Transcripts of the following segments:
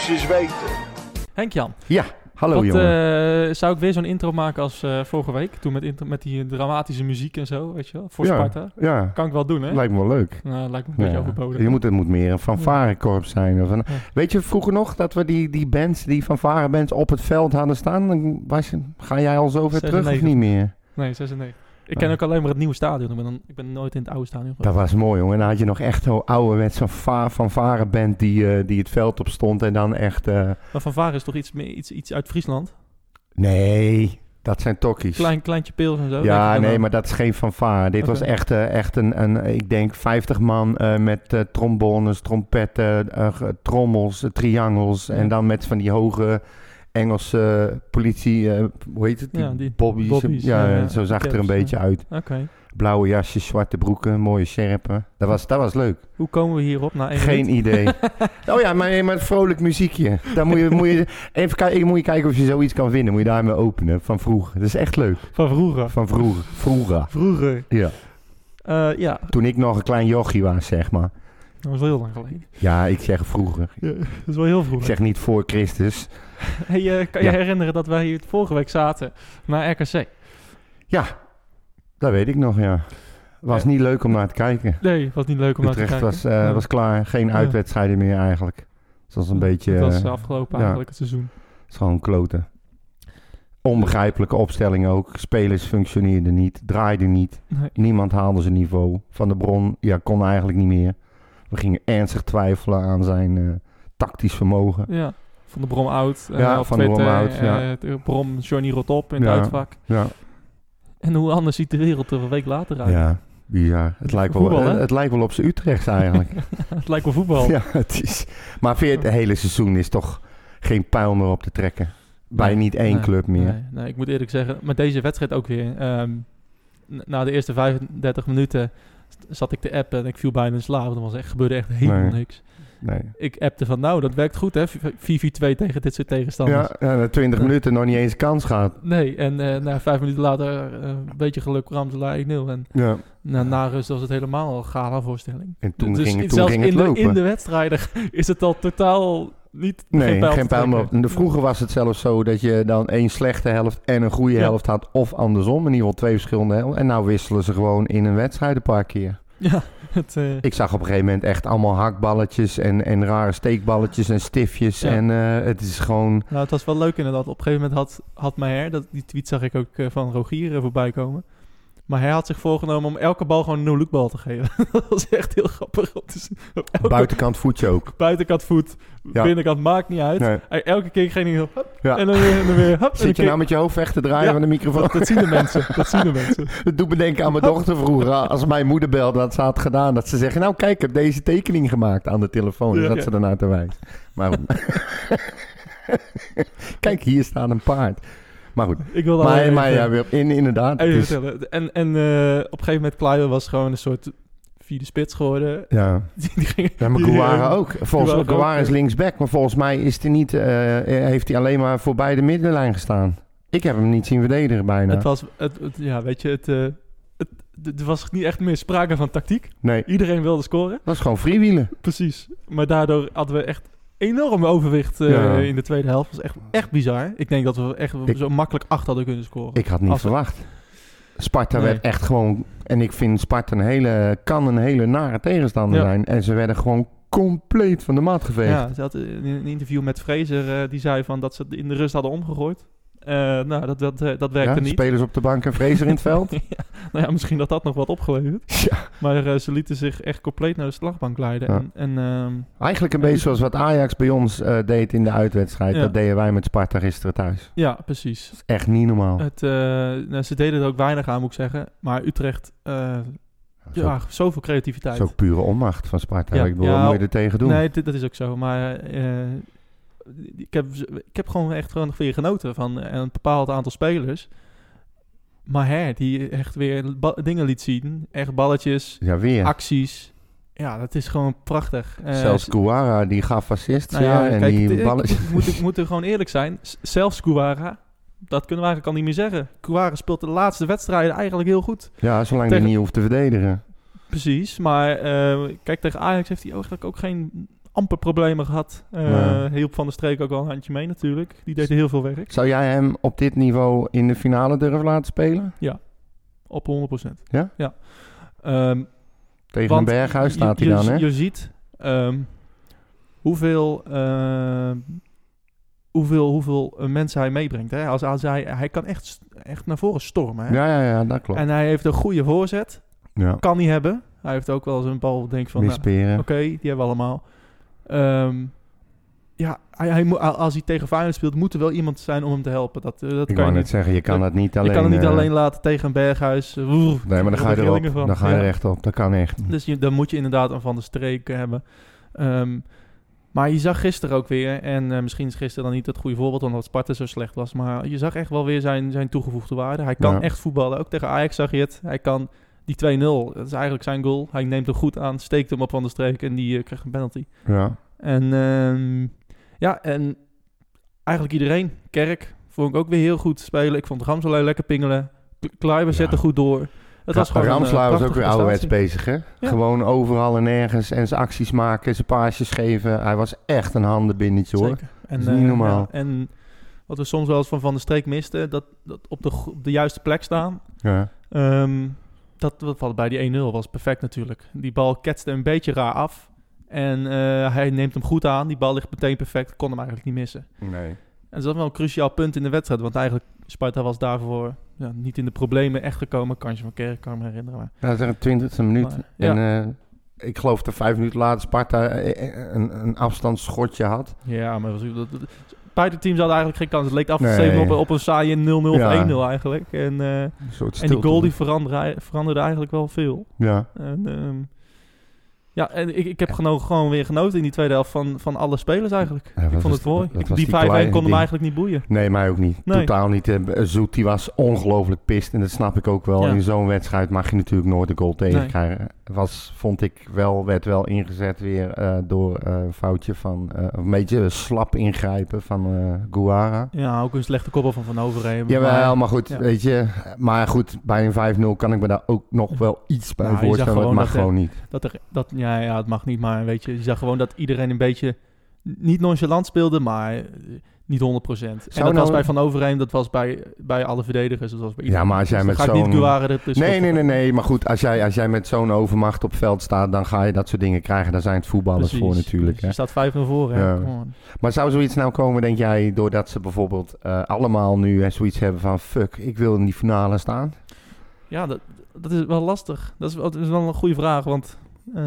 moest je eens weten. Henk-Jan, Ja, hallo wat, jongen. eh, zou ik weer zo'n intro maken als eh, vorige week? Toen met, intro- met die dramatische muziek en zo, weet je wel? Voor ja, Sparta. Ja, Kan ik wel doen, hè? lijkt me wel leuk. Nou, lijkt me een beetje overbodig. Je moet, het moet meer een fanfarekorps zijn. Of een, Ja. Weet je vroeger nog dat we die, die bands, die fanfarebands op het veld hadden staan? Dan was je, ga jij al zo ver terug of 96. niet meer? Nee, 96. Ik ken ook alleen maar het nieuwe stadion. Ik ben, dan, ik ben nooit in het oude stadion Dat geweest. was mooi, jongen. En dan had je nog echt zo'n ouderwets zo'n fa- fanfareband die, eh, die het veld op stond. En dan echt... eh, Maar Van Varen is toch iets, meer, iets, iets uit Friesland? nee, dat zijn tokkies. Klein, kleintje pils en zo. Ja, nee, maar dat is geen fanfare. Dit was echt, eh, echt een, een, ik denk, 50 man met trombones, trompetten, trommels, triangels. Ja. En dan met van die hoge Engelse politie, eh, hoe heet het? Ja, die bobbies. bobbies, ja, zo zag het er een beetje uit. Oké. Blauwe jasjes, zwarte broeken, mooie sjerpen. Dat was, dat was leuk. Hoe komen we hierop? Na één Geen minuut? idee. oh ja, maar met vrolijk muziekje. Daar moet je, moet je even kijken, moet je kijken of je zoiets kan vinden. Moet je daarmee openen van vroeger. Dat is echt leuk. Van vroeger. Van vroeger. Vroeger. Vroeger. Ja. Eh, ja, Toen ik nog een klein jochie was, zeg maar. dat was wel heel lang geleden. Ja, ik zeg vroeger. Ja, dat is wel heel Ik vroeger. zeg niet voor Christus. Hey, eh, kan Ja. je herinneren dat wij hier vorige week zaten naar RKC? Ja, dat weet ik nog, ja. Was Ja. niet leuk om naar te kijken. Nee, was niet leuk om naar te kijken. was, eh, Nee. was klaar. Geen uitwedstrijden meer eigenlijk. Het was een beetje... Het was eh, afgelopen eigenlijk het seizoen. het is gewoon kloten. Onbegrijpelijke opstelling ook. Spelers functioneerden niet, draaiden niet. Nee. Niemand haalde zijn niveau. Van de Bron ja, kon eigenlijk niet meer. We gingen ernstig twijfelen aan zijn eh, tactisch vermogen. Ja, Van de Brom oud. eh, Ja, Van de Brom oud, ja. eh, de Brom Johnny rot op in het uitvak. Ja, En hoe anders ziet de wereld er een week later uit? ja bizar. Het lijkt wel, Voetbal, het lijkt wel op zijn Utrechts eigenlijk. het lijkt wel voetbal. Ja, het is. Maar je het hele seizoen is toch geen pijl meer op te trekken? Bij Nee, niet één nee, club meer. Nee, nee, ik moet eerlijk zeggen, met deze wedstrijd ook weer. ehm, na de eerste 35 minuten zat ik te appen en ik viel bijna in slaap. Er was echt, gebeurde echt helemaal niks. Nee. Ik appte van, nou, dat werkt goed hè, 4-4-2 tegen dit soort tegenstanders. Ja, na 20 Ja. minuten nog niet eens kans gehad. Nee, en eh na vijf minuten later eh, een beetje geluk Ramselaar 1-0. En Ja. na, na rust was het helemaal een gala voorstelling. En toen dus ging, in- toen zelfs ging het in, de, lopen. in de wedstrijden is het al totaal niet nee, geen pijl, te meer op. trekken. En de- Vroeger was het zelfs zo dat je dan één slechte helft en een goede Ja. helft had. Of andersom, in ieder geval twee verschillende helften. En nou wisselen ze gewoon in een wedstrijd een paar keer. Ja, het, eh, Ik zag op een gegeven moment echt allemaal hakballetjes en, en rare steekballetjes en stiftjes. Ja. En eh, het is gewoon... Nou, het was wel leuk inderdaad. Op een gegeven moment had, had Maher, dat, die tweet zag ik ook eh, van Rogier voorbij komen. Maar hij had zich voorgenomen om elke bal gewoon een no-look te geven. dat was echt heel grappig. Op elke Buitenkant voetje ook. buitenkant voet, Ja. binnenkant, maakt niet uit. Nee. Elke keer ging hij Ja. en dan weer, en dan weer, hup, en Zit je nou met je hoofd weg te draaien Ja. van de microfoon? dat, dat zien de mensen, dat zien de mensen. Het doet me denken aan mijn dochter vroeger. Als mijn moeder belde dat ze had gedaan. Dat ze zeggen, nou kijk, ik heb deze tekening gemaakt aan de telefoon. Ja, dat ze daarna te wijs. Maar kijk, hier staat een paard. Maar goed. Ik wilde Maar, ja, weer- in, inderdaad. even vertellen. En, en eh, op een gegeven moment, Kluiver was gewoon een soort vierde spits geworden. ja. Die, ging, ja, maar Kouara ook. Volgens mij is linksback. Maar volgens mij is hij niet, eh, heeft hij alleen maar voorbij de middenlijn gestaan. Ik heb hem niet zien verdedigen bijna. Het was, het, het- ja, weet je, het, eh, het, het- er was niet echt meer sprake van tactiek. Nee, Iedereen wilde scoren. dat was gewoon freewheelen. Precies. Maar daardoor hadden we echt enorm overwicht eh, Ja. in de tweede helft. Dat was echt, echt bizar. Ik denk dat we echt Ik- zo makkelijk acht hadden kunnen scoren. Ik had niet verwacht. Sparta Nee. werd echt gewoon... En ik vind Sparta een hele, kan een hele nare tegenstander Ja. zijn. En ze werden gewoon compleet van de mat geveegd. ja, ze had in een interview met Fraser, eh, die zei van dat ze het in de rust hadden omgegooid. Eh, nou, dat, dat, eh, dat werkte Ja, niet. Spelers op de bank en Fraser in het veld. ja, nou ja, misschien dat dat nog wat opgeleverd. Ja. Maar eh, ze lieten zich echt compleet naar de slagbank leiden. Ja. En, en ehm, Eigenlijk een beetje zoals wat Ajax bij ons deed in de uitwedstrijd. Dat deden wij met Sparta gisteren thuis. ja, precies. Echt niet normaal. Het, nou, ze deden er ook weinig aan, moet ik zeggen. Maar Utrecht, is ja, zoveel creativiteit. is ook pure onmacht van Sparta. Ja. Ik bedoel, Ja, wat moet je er tegen doen? Nee, dat is ook zo. Maar ik, heb, ik heb gewoon echt gewoon weer genoten van een bepaald aantal spelers. Maar hè, die echt weer dingen liet zien. Echt balletjes, Ja, weer. acties. Ja, dat is gewoon prachtig. Eh, Zelfs Kouara, die gaf assist nou ja, weer. En kijk, die ballen... ik, moet, ik moet er gewoon eerlijk zijn. Zelfs Kouara, dat kunnen we eigenlijk al niet meer zeggen. Kouara speelt de laatste wedstrijden eigenlijk heel goed. Ja, zolang tegen- hij niet hoeft te verdedigen. Precies, maar eh, kijk, tegen Ajax heeft hij eigenlijk ook geen amper problemen gehad. Eh Ja. Hielp Van der Streek ook wel een handje mee natuurlijk. Die deed heel veel werk. Zou jij hem op dit niveau in de finale durven laten spelen? Op 100%. Ja? Ja. Ehm, Tegen een berghuis je- staat hij dan, hè? Je ziet ehm, hoeveel, ehm, hoeveel, hoeveel eh, mensen hij meebrengt. Hè? Als, als hij, hij kan echt, echt naar voren stormen. Hè? Ja, ja, ja, dat klopt. En hij heeft een goede voorzet. ja. Kan hij hebben. Hij heeft ook wel eens een bal, denk ik van, nou, oké, die hebben we allemaal. Ehm, ja, hij, als hij tegen Feyenoord speelt, moet er wel iemand zijn om hem te helpen. Dat, eh, dat Ik kan wou je net niet. zeggen, je kan dat niet alleen... je kan het niet eh, alleen laten tegen een berghuis. Eh, oeh, Nee, maar dan ga je er erop. van. Dan ga je Ja. er echt op. Dat kan echt. Dus je, dan moet je inderdaad een van de streek hebben. Ehm, maar je zag gisteren ook weer, en eh, misschien is gisteren dan niet het goede voorbeeld omdat Sparta zo slecht was, maar je zag echt wel weer zijn, zijn toegevoegde waarde. Hij kan Ja. echt voetballen. Ook tegen Ajax zag je het. Hij kan die 2-0, dat is eigenlijk zijn goal. Hij neemt hem goed aan, steekt hem op van de streek en die eh, krijgt een penalty. Ja. En ehm, ja, en eigenlijk iedereen. Kerk vond ik ook weer heel goed spelen. Ik vond Ramselaar lekker pingelen. K- Kluivert Ja. zette goed door. Het was gewoon een, eh, Ramslaar was ook weer ouderwets bezig, hè? Ja. Gewoon overal en nergens. En zijn acties maken, zijn paasjes geven. Hij was echt een handenbindetje, hoor. Zeker. En, Dat is niet eh, normaal. ja, en wat we soms wel eens van Van de Streek misten, dat, dat op, de, op de juiste plek staan. Ja. Ehm, dat dat valt bij die 1-0 was perfect natuurlijk. Die bal ketste een beetje raar af. En eh, hij neemt hem goed aan. Die bal ligt meteen perfect. Kon hem eigenlijk niet missen. Nee. En dat is wel een cruciaal punt in de wedstrijd. Want eigenlijk, Sparta was daarvoor ja, niet in de problemen echt gekomen. Kansje van Kerk, kan me herinneren. Maar, Ja, dat is een twintigste minuut. Maar, ja. En eh, ik geloof dat vijf minuten later Sparta eh, een, een afstandsschotje had. ja, maar was, dat, dat, beide teams hadden eigenlijk geen kans. Het leek af te Nee. op, op een saaie 0-0 of Ja. 1-0 eigenlijk. En, eh, Een en die goal die veranderde, veranderde eigenlijk wel veel. Ja. En, ehm, ja, en ik, ik heb geno- gewoon weer genoten in die tweede helft van, van alle spelers eigenlijk. Ja, ik vond het mooi. Ik- die die 5-1 kleine kon hem ding? eigenlijk niet boeien. Nee, mij ook niet. Nee. Totaal niet. eh, Zoet, die was ongelooflijk pist. En dat snap ik ook wel. Ja. In zo'n wedstrijd mag je natuurlijk nooit de goal tegenkrijgen. Nee. Was, vond ik wel, werd wel ingezet weer eh, door eh, een foutje van... eh, een beetje slap ingrijpen van eh Guara. Ja, ook een slechte koppel van Van Overheem. Jawel, maar goed, ja. weet je. Maar goed, bij een 5-0 kan ik me daar ook nog wel iets bij Nou, voorstellen. maar het mag dat, gewoon niet. Dat er, dat, ja, ja, het mag niet, maar weet je, je zag gewoon dat iedereen een beetje niet nonchalant speelde, maar niet 100%. En dat nou- was bij Van Overheem, dat was bij, bij alle verdedigers. Dat was bij Ja, maar als jij Dus met zo'n- Nee, nee, nee, nee. Maar goed, als jij, als jij met zo'n overmacht op veld staat, dan ga je dat soort dingen krijgen. Daar zijn het voetballers Precies. voor natuurlijk. Hè. je staat 5-0 voor, hè. Ja. Come on. Maar zou zoiets nou komen, denk jij, doordat ze bijvoorbeeld eh, allemaal nu zoiets hebben van... Fuck, ik wil in die finale staan? Ja, dat, dat is wel lastig. Dat is, wel- dat is wel een goede vraag, want... eh,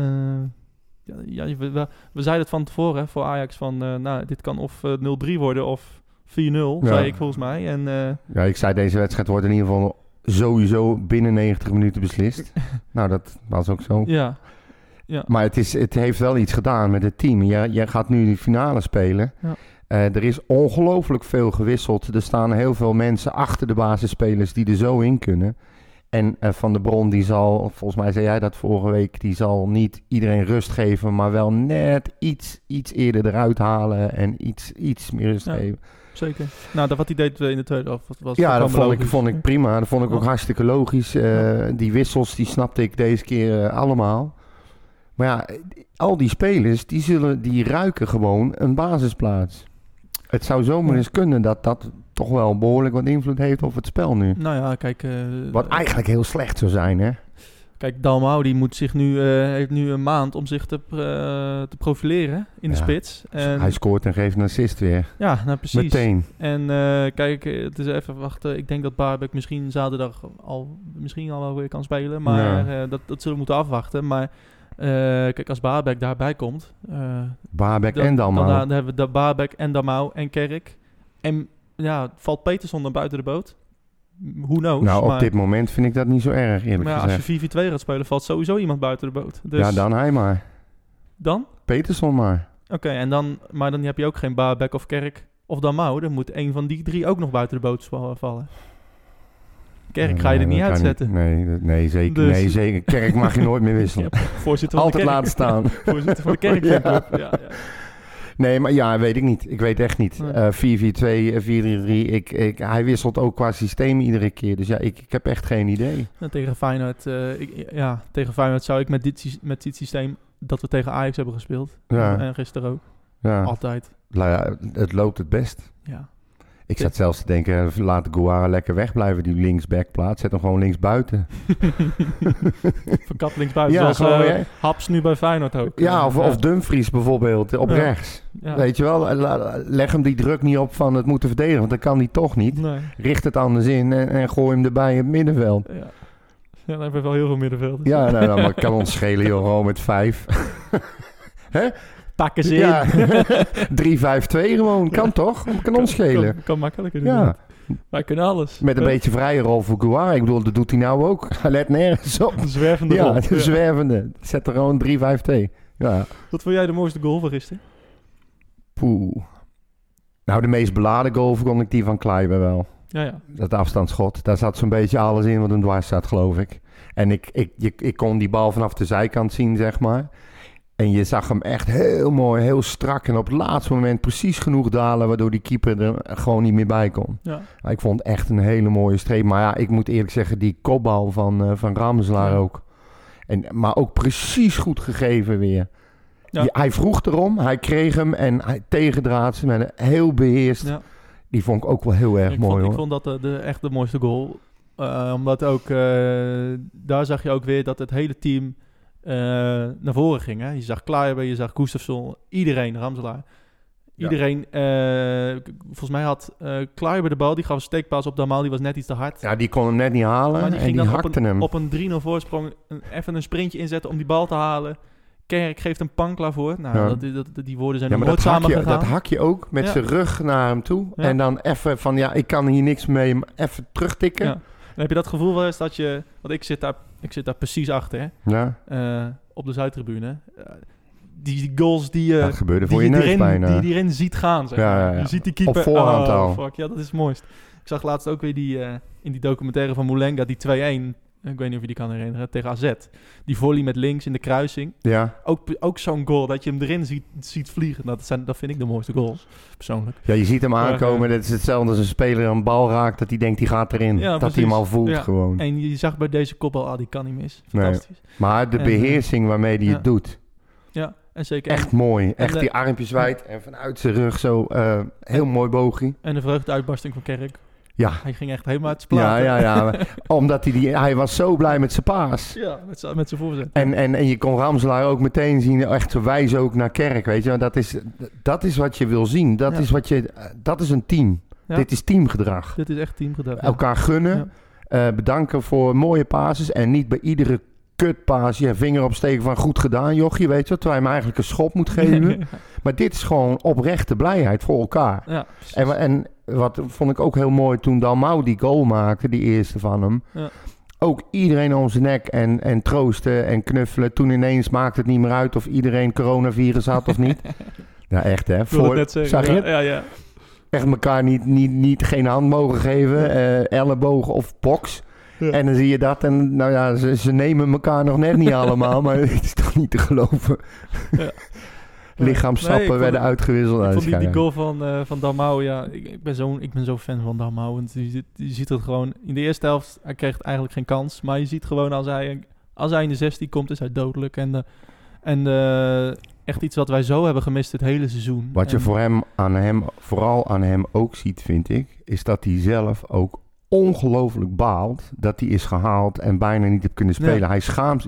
ja, ja, we, we, we zeiden het van tevoren hè, voor Ajax van... eh, nou, dit kan of eh, 0-3 worden of 4-0, zei ik volgens mij. En eh, Ja, ik zei deze wedstrijd wordt in ieder geval sowieso binnen 90 minuten beslist. nou, dat was ook zo. ja, ja. Maar het, is, het heeft wel iets gedaan met het team. Jij, jij gaat nu die finale spelen. Ja. Eh, er is ongelooflijk veel gewisseld. Er staan heel veel mensen achter de basisspelers die er zo in kunnen. En eh, Van de Bron, die zal, volgens mij zei jij dat vorige week, die zal niet iedereen rust geven, maar wel net iets, iets eerder eruit halen en iets, iets meer rust Ja. geven. Zeker. Nou, dat wat hij deed in de tweede helft was, Ja, dat vond ik, vond ik prima. Dat vond ik ook hartstikke logisch. Eh, Die wissels, die snapte ik deze keer eh, allemaal. Maar ja, al die spelers, die, zullen, die ruiken gewoon een basisplaats. Het zou zomaar eens kunnen dat dat toch wel behoorlijk wat invloed heeft op het spel nu. Nou ja, kijk... eh, Wat eigenlijk heel slecht zou zijn, hè? Kijk, Dalmau die moet zich nu, eh, heeft nu een maand om zich te, eh, te profileren in de spits. En, Hij scoort en geeft een assist weer. ja, nou precies. Meteen. En kijk, het is even wachten. Ik denk dat Barbek misschien zaterdag al, misschien al wel weer kan spelen. Maar Ja. dat, dat zullen we moeten afwachten. Maar kijk, als Barbek daarbij komt... Baarbek en Dalmau. dan hebben we de Barbek en Damau en Kerk. En ja, valt Peterson dan buiten de boot? Who knows? Nou, op maar, dit moment vind ik dat niet zo erg, eerlijk maar ja, als je 4-4-2 gaat spelen, valt sowieso iemand buiten de boot. Dus Ja, dan hij maar. Dan? Peterson maar. Oké, en dan, maar dan heb je ook geen Barbek of Kerk of Damau. Dan moet een van die drie ook nog buiten de boot val- vallen. Kerk ga je er niet uitzetten. Nee, nee, zeker. Dus- Nee, zeker. Kerk mag je nooit meer wisselen. Ja, voorzitter van Altijd de kerk. laten staan. voorzitter van de kerk. Ja. Ja. Nee, maar ja, weet ik niet. Ik weet echt niet. Eh 4-4-2, eh, 4-3-3. Ik, ik, hij wisselt ook qua systeem iedere keer. Dus ja, ik, ik heb echt geen idee. En tegen Feyenoord, eh, ik, ja, tegen Feyenoord zou ik met dit, met dit systeem dat we tegen Ajax hebben gespeeld. Ja. En gisteren ook. Ja. Altijd. Nou ja, het loopt het best. Ja. Ik zat zelfs te denken, laat Guara lekker wegblijven, die linksbackplaats. Zet hem gewoon links buiten. Verkapt linksbuiten. Ja, zoals gewoon, eh. Haps nu bij Feyenoord ook. Ja, of, Eh, of Dumfries bijvoorbeeld, op Ja. rechts. Weet je wel, la- leg hem die druk niet op van het moeten verdedigen, want dat kan hij toch niet. Nee. Richt het anders in en, en gooi hem erbij in het middenveld. Ja. Ja, dan hebben we wel heel veel middenvelders. Ja, nou, nou, maar kan ons schelen, joh, gewoon met vijf. Pakken ze Ja, in. 3-5-2 gewoon, kan toch? Kan ons schelen. Kan, kan makkelijker. Ja, Ja. Wij kunnen alles. met een beetje vrije rol voor Guara. Ik bedoel, dat doet hij nou ook. Hij let nergens op. Een zwervende Ja, rol. de zwervende. Zet er gewoon 3-5-2. Ja, Wat vond jij de mooiste goal van gisteren? poeh. Nou, de meest beladen goal vond ik die van Kleiber wel. Ja, ja. Dat afstandsschot. Daar zat zo'n beetje alles in wat een dwars zat, geloof ik. En ik, ik, je, ik kon die bal vanaf de zijkant zien, zeg maar. En je zag hem echt heel mooi, heel strak. En op het laatste moment precies genoeg dalen... waardoor die keeper er gewoon niet meer bij kon. ja. Ik vond het echt een hele mooie streep. Maar ja, ik moet eerlijk zeggen, die kopbal van, eh van Ramselaar Ja. ook. En, maar ook precies goed gegeven weer. Ja. Hij vroeg erom, hij kreeg hem en hij tegendraad ze met een heel beheerst. ja. Die vond ik ook wel heel erg ik, mooi vond, ik hoor. vond dat de, de, echt de mooiste goal. Eh, omdat ook, eh, daar zag je ook weer dat het hele team naar voren ging. Hè? Je zag Kleiber, je zag Gustafsson, iedereen, Ramselaar. Iedereen, eh, volgens mij had eh Kleiber de bal, die gaf een steekpaas op Damal, die was net iets te hard. Ja, die kon hem net niet halen maar die en ging die dan op hakte een, hem. op een 3-0 voorsprong een, even een sprintje inzetten om die bal te halen. Kerk geeft een pankla voor. Nou, Ja. dat, die woorden zijn ja, maar nooit samen je, dat hak je ook met Ja. zijn rug naar hem toe. En dan even van, ja, ik kan hier niks mee, even terugtikken. Dan heb je dat gevoel wel eens dat je... Want ik zit daar, ik zit daar precies achter, hè. Ja, eh, op de Zuidtribune. Eh, die, die goals die gebeurde die, je neus erin, bijna. die, die erin ziet gaan. Zeg Ja, ja, ja. Je ziet die keeper. Op voorhand oh, al. Fuck, ja, dat is het mooist. Ik zag laatst ook weer die, eh, in die documentaire van Moulenga, die 2-1. Ik weet niet of je die kan herinneren. Tegen AZ. Die volley met links in de kruising. Ja. Ook, ook zo'n goal dat je hem erin ziet, ziet vliegen. Dat, zijn, dat vind ik de mooiste goals, persoonlijk. ja, je ziet hem aankomen. Dat is hetzelfde als een speler een bal raakt, dat hij denkt, die gaat erin. Ja, dat hij hem al voelt Ja. gewoon. En je zag bij deze kopbal, ah, die kan niet mis. Nee. Fantastisch. Maar de En, eh, beheersing waarmee hij ja. het doet, Ja, en zeker. echt mooi. Echt de- die armpjes wijd en vanuit zijn rug zo, eh, heel mooi boogje. En de vreugdeuitbarsting van Kerk. Ja, Hij ging echt helemaal uit zijn ja, ja, ja. Omdat hij die, hij was zo blij met zijn paas. Ja, met z'n- met zijn voorzet. En, en, en je kon Ramselaar ook meteen zien, echt wijzen ook naar Kerk, weet je. Dat is, dat is wat je wil zien. Dat Ja. is wat je, dat is een team. Ja. Dit is teamgedrag. Dit is echt teamgedrag. Elkaar gunnen, eh, bedanken voor mooie passes en niet bij iedere kutpaas je vinger opsteken van goed gedaan, jochie, weet je. Terwijl je hem eigenlijk een schop moet geven. maar dit is gewoon oprechte blijheid voor elkaar. En, en wat vond ik ook heel mooi toen Dalmau die goal maakte, die eerste van hem. Ja. Ook iedereen om zijn nek en, en troosten en knuffelen. Toen ineens maakte het niet meer uit of iedereen coronavirus had of niet. Ja, echt hè. Voor, net zeggen. zag je ja, het? Ja, ja. echt elkaar niet, niet, niet geen hand mogen geven. eh elleboog of box. Ja. En dan zie je dat en nou ja, ze, ze nemen elkaar nog net niet allemaal. Maar het is toch niet te geloven. Ja. Nee, vond werden uitgewisseld. Ik vond die, goal van, eh van Dalmau, ja, ik, ik ben zo, ik ben zo fan van Dalmau. Want je, ziet- je ziet het gewoon, in de eerste helft, hij kreeg eigenlijk geen kans. Maar je ziet gewoon, als hij, als hij in de 16 komt, is hij dodelijk. En, de, en de, echt iets wat wij zo hebben gemist het hele seizoen. Wat je voor hem, aan hem, vooral aan hem ook ziet, vind ik, is dat hij zelf ook ongelooflijk baalt dat hij is gehaald en bijna niet heeft kunnen spelen. Ja. Hij schaamt,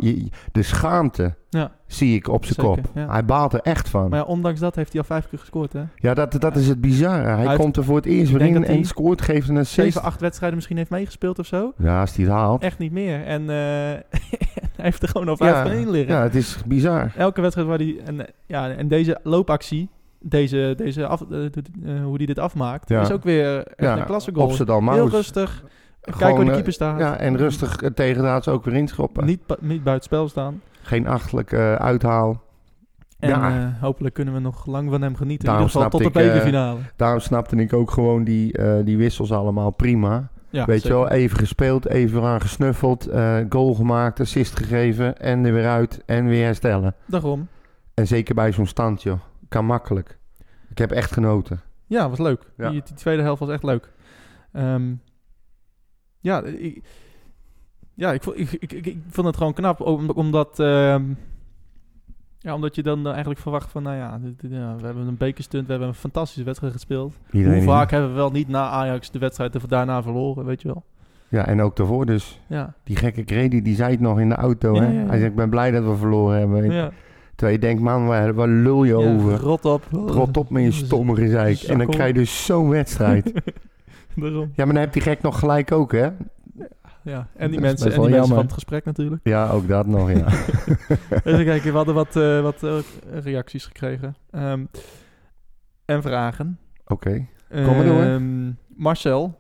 de schaamte Ja, zie ik op zijn kop. ja. Hij baalt er echt van. maar ondanks dat heeft hij al vijf keer gescoord, hè? ja, dat, dat is het bizarre. Hij, komt er voor het eerst weer in en scoort, geeft een assist. Zeven, acht wedstrijden misschien heeft meegespeeld of zo. Ja, als hij het haalt. Echt niet meer. En eh, hij heeft er gewoon al vijf van in liggen. ja, het is bizar. Elke wedstrijd waar hij... En, eh, ja, en deze loopactie, deze, deze af, eh, de- de- eh, hoe hij dit afmaakt, Ja. is ook weer echt Ja, een klasse goal. Heel rustig. Kijk waar de eh, keeper staat. Ja, en rustig tegendraads ook weer inschoppen. Niet, niet buiten spel staan. Geen achtelijk uithaal. En Ja. hopelijk kunnen we nog lang van hem genieten. Daarom in ieder geval tot de bekerfinale. Daarom snapte ik ook gewoon die, die wissels allemaal prima. ja, Weet zeker. je wel, even gespeeld, even aan gesnuffeld, goal gemaakt, assist gegeven en er weer uit en weer herstellen. Daarom. En zeker bij zo'n stand, joh. Kan makkelijk. Ik heb echt genoten. Ja, was leuk. Ja. Die, die tweede helft was echt leuk. Ehm, ja, ik, ja ik, vond- ik, ik, vond het gewoon knap. om- Omdat... ehm, Ja, omdat je dan eigenlijk verwacht van, nou ja, dit- dit- ja, we hebben een bekerstunt, we hebben een fantastische wedstrijd gespeeld. Iedereen Hoe vaak hebben we wel niet na Ajax de wedstrijd daarna verloren, weet je wel? Ja, en ook daarvoor dus. Ja, Die gekke Grady, die zei het nog in de auto. Ja, hè? Hij ik ben blij dat we verloren hebben. ja. Terwijl je denkt, man, waar, waar lul je Ja, over? Rot op. Rot op met je stomme gezeik. En dan krijg je dus zo'n wedstrijd. Daarom. ja, maar dan heeft die gek nog gelijk ook, hè? Ja, en die mensen, en die mensen jammer. van het gesprek natuurlijk. Ja, ook dat nog, ja. Even kijken, we hadden wat, eh, wat eh, reacties gekregen. Ehm, en vragen. Oké. Kom maar door. Ehm, Marcel,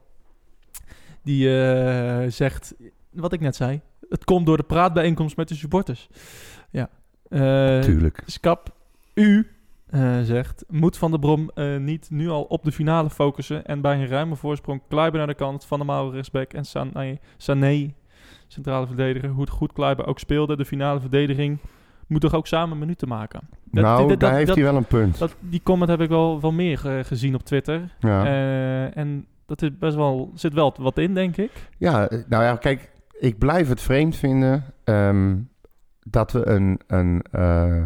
die eh, zegt, wat ik net zei, het komt door de praatbijeenkomst met de supporters. Ja. Eh, Tuurlijk. Skap, u eh, zegt, moet Van der Brom eh, niet nu al op de finale focussen en bij een ruime voorsprong Kluiber naar de kant, Van der Mouwen rechtsback en Sané, Sané centrale verdediger. Hoe het goed Kluiber ook speelde, de finale verdediging moet toch ook samen minuten maken. Dat- nou, dat- daar heeft hij wel een punt. Dat, die comment heb ik wel, wel meer gezien op Twitter. ja. En dat is best wel, zit wel wat in, denk ik. ja, nou ja, kijk, ik blijf het vreemd vinden ehm, dat we een, een eh,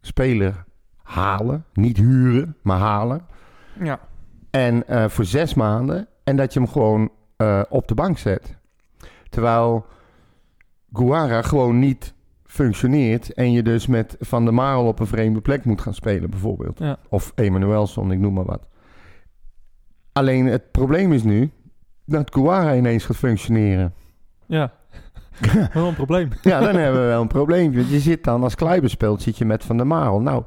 speler halen. Niet huren, maar halen. Ja. En eh, voor zes maanden. En dat je hem gewoon eh, op de bank zet. Terwijl Guara gewoon niet functioneert. En je dus met Van der Marel op een vreemde plek moet gaan spelen, bijvoorbeeld. Ja. Of Emanuelson, ik noem maar wat. Alleen het probleem is nu dat Guara ineens gaat functioneren. Ja. wel een probleem. Ja, dan hebben we wel een probleempje. Je zit dan, als Kleiber speelt, zit je met Van der Marel. Nou,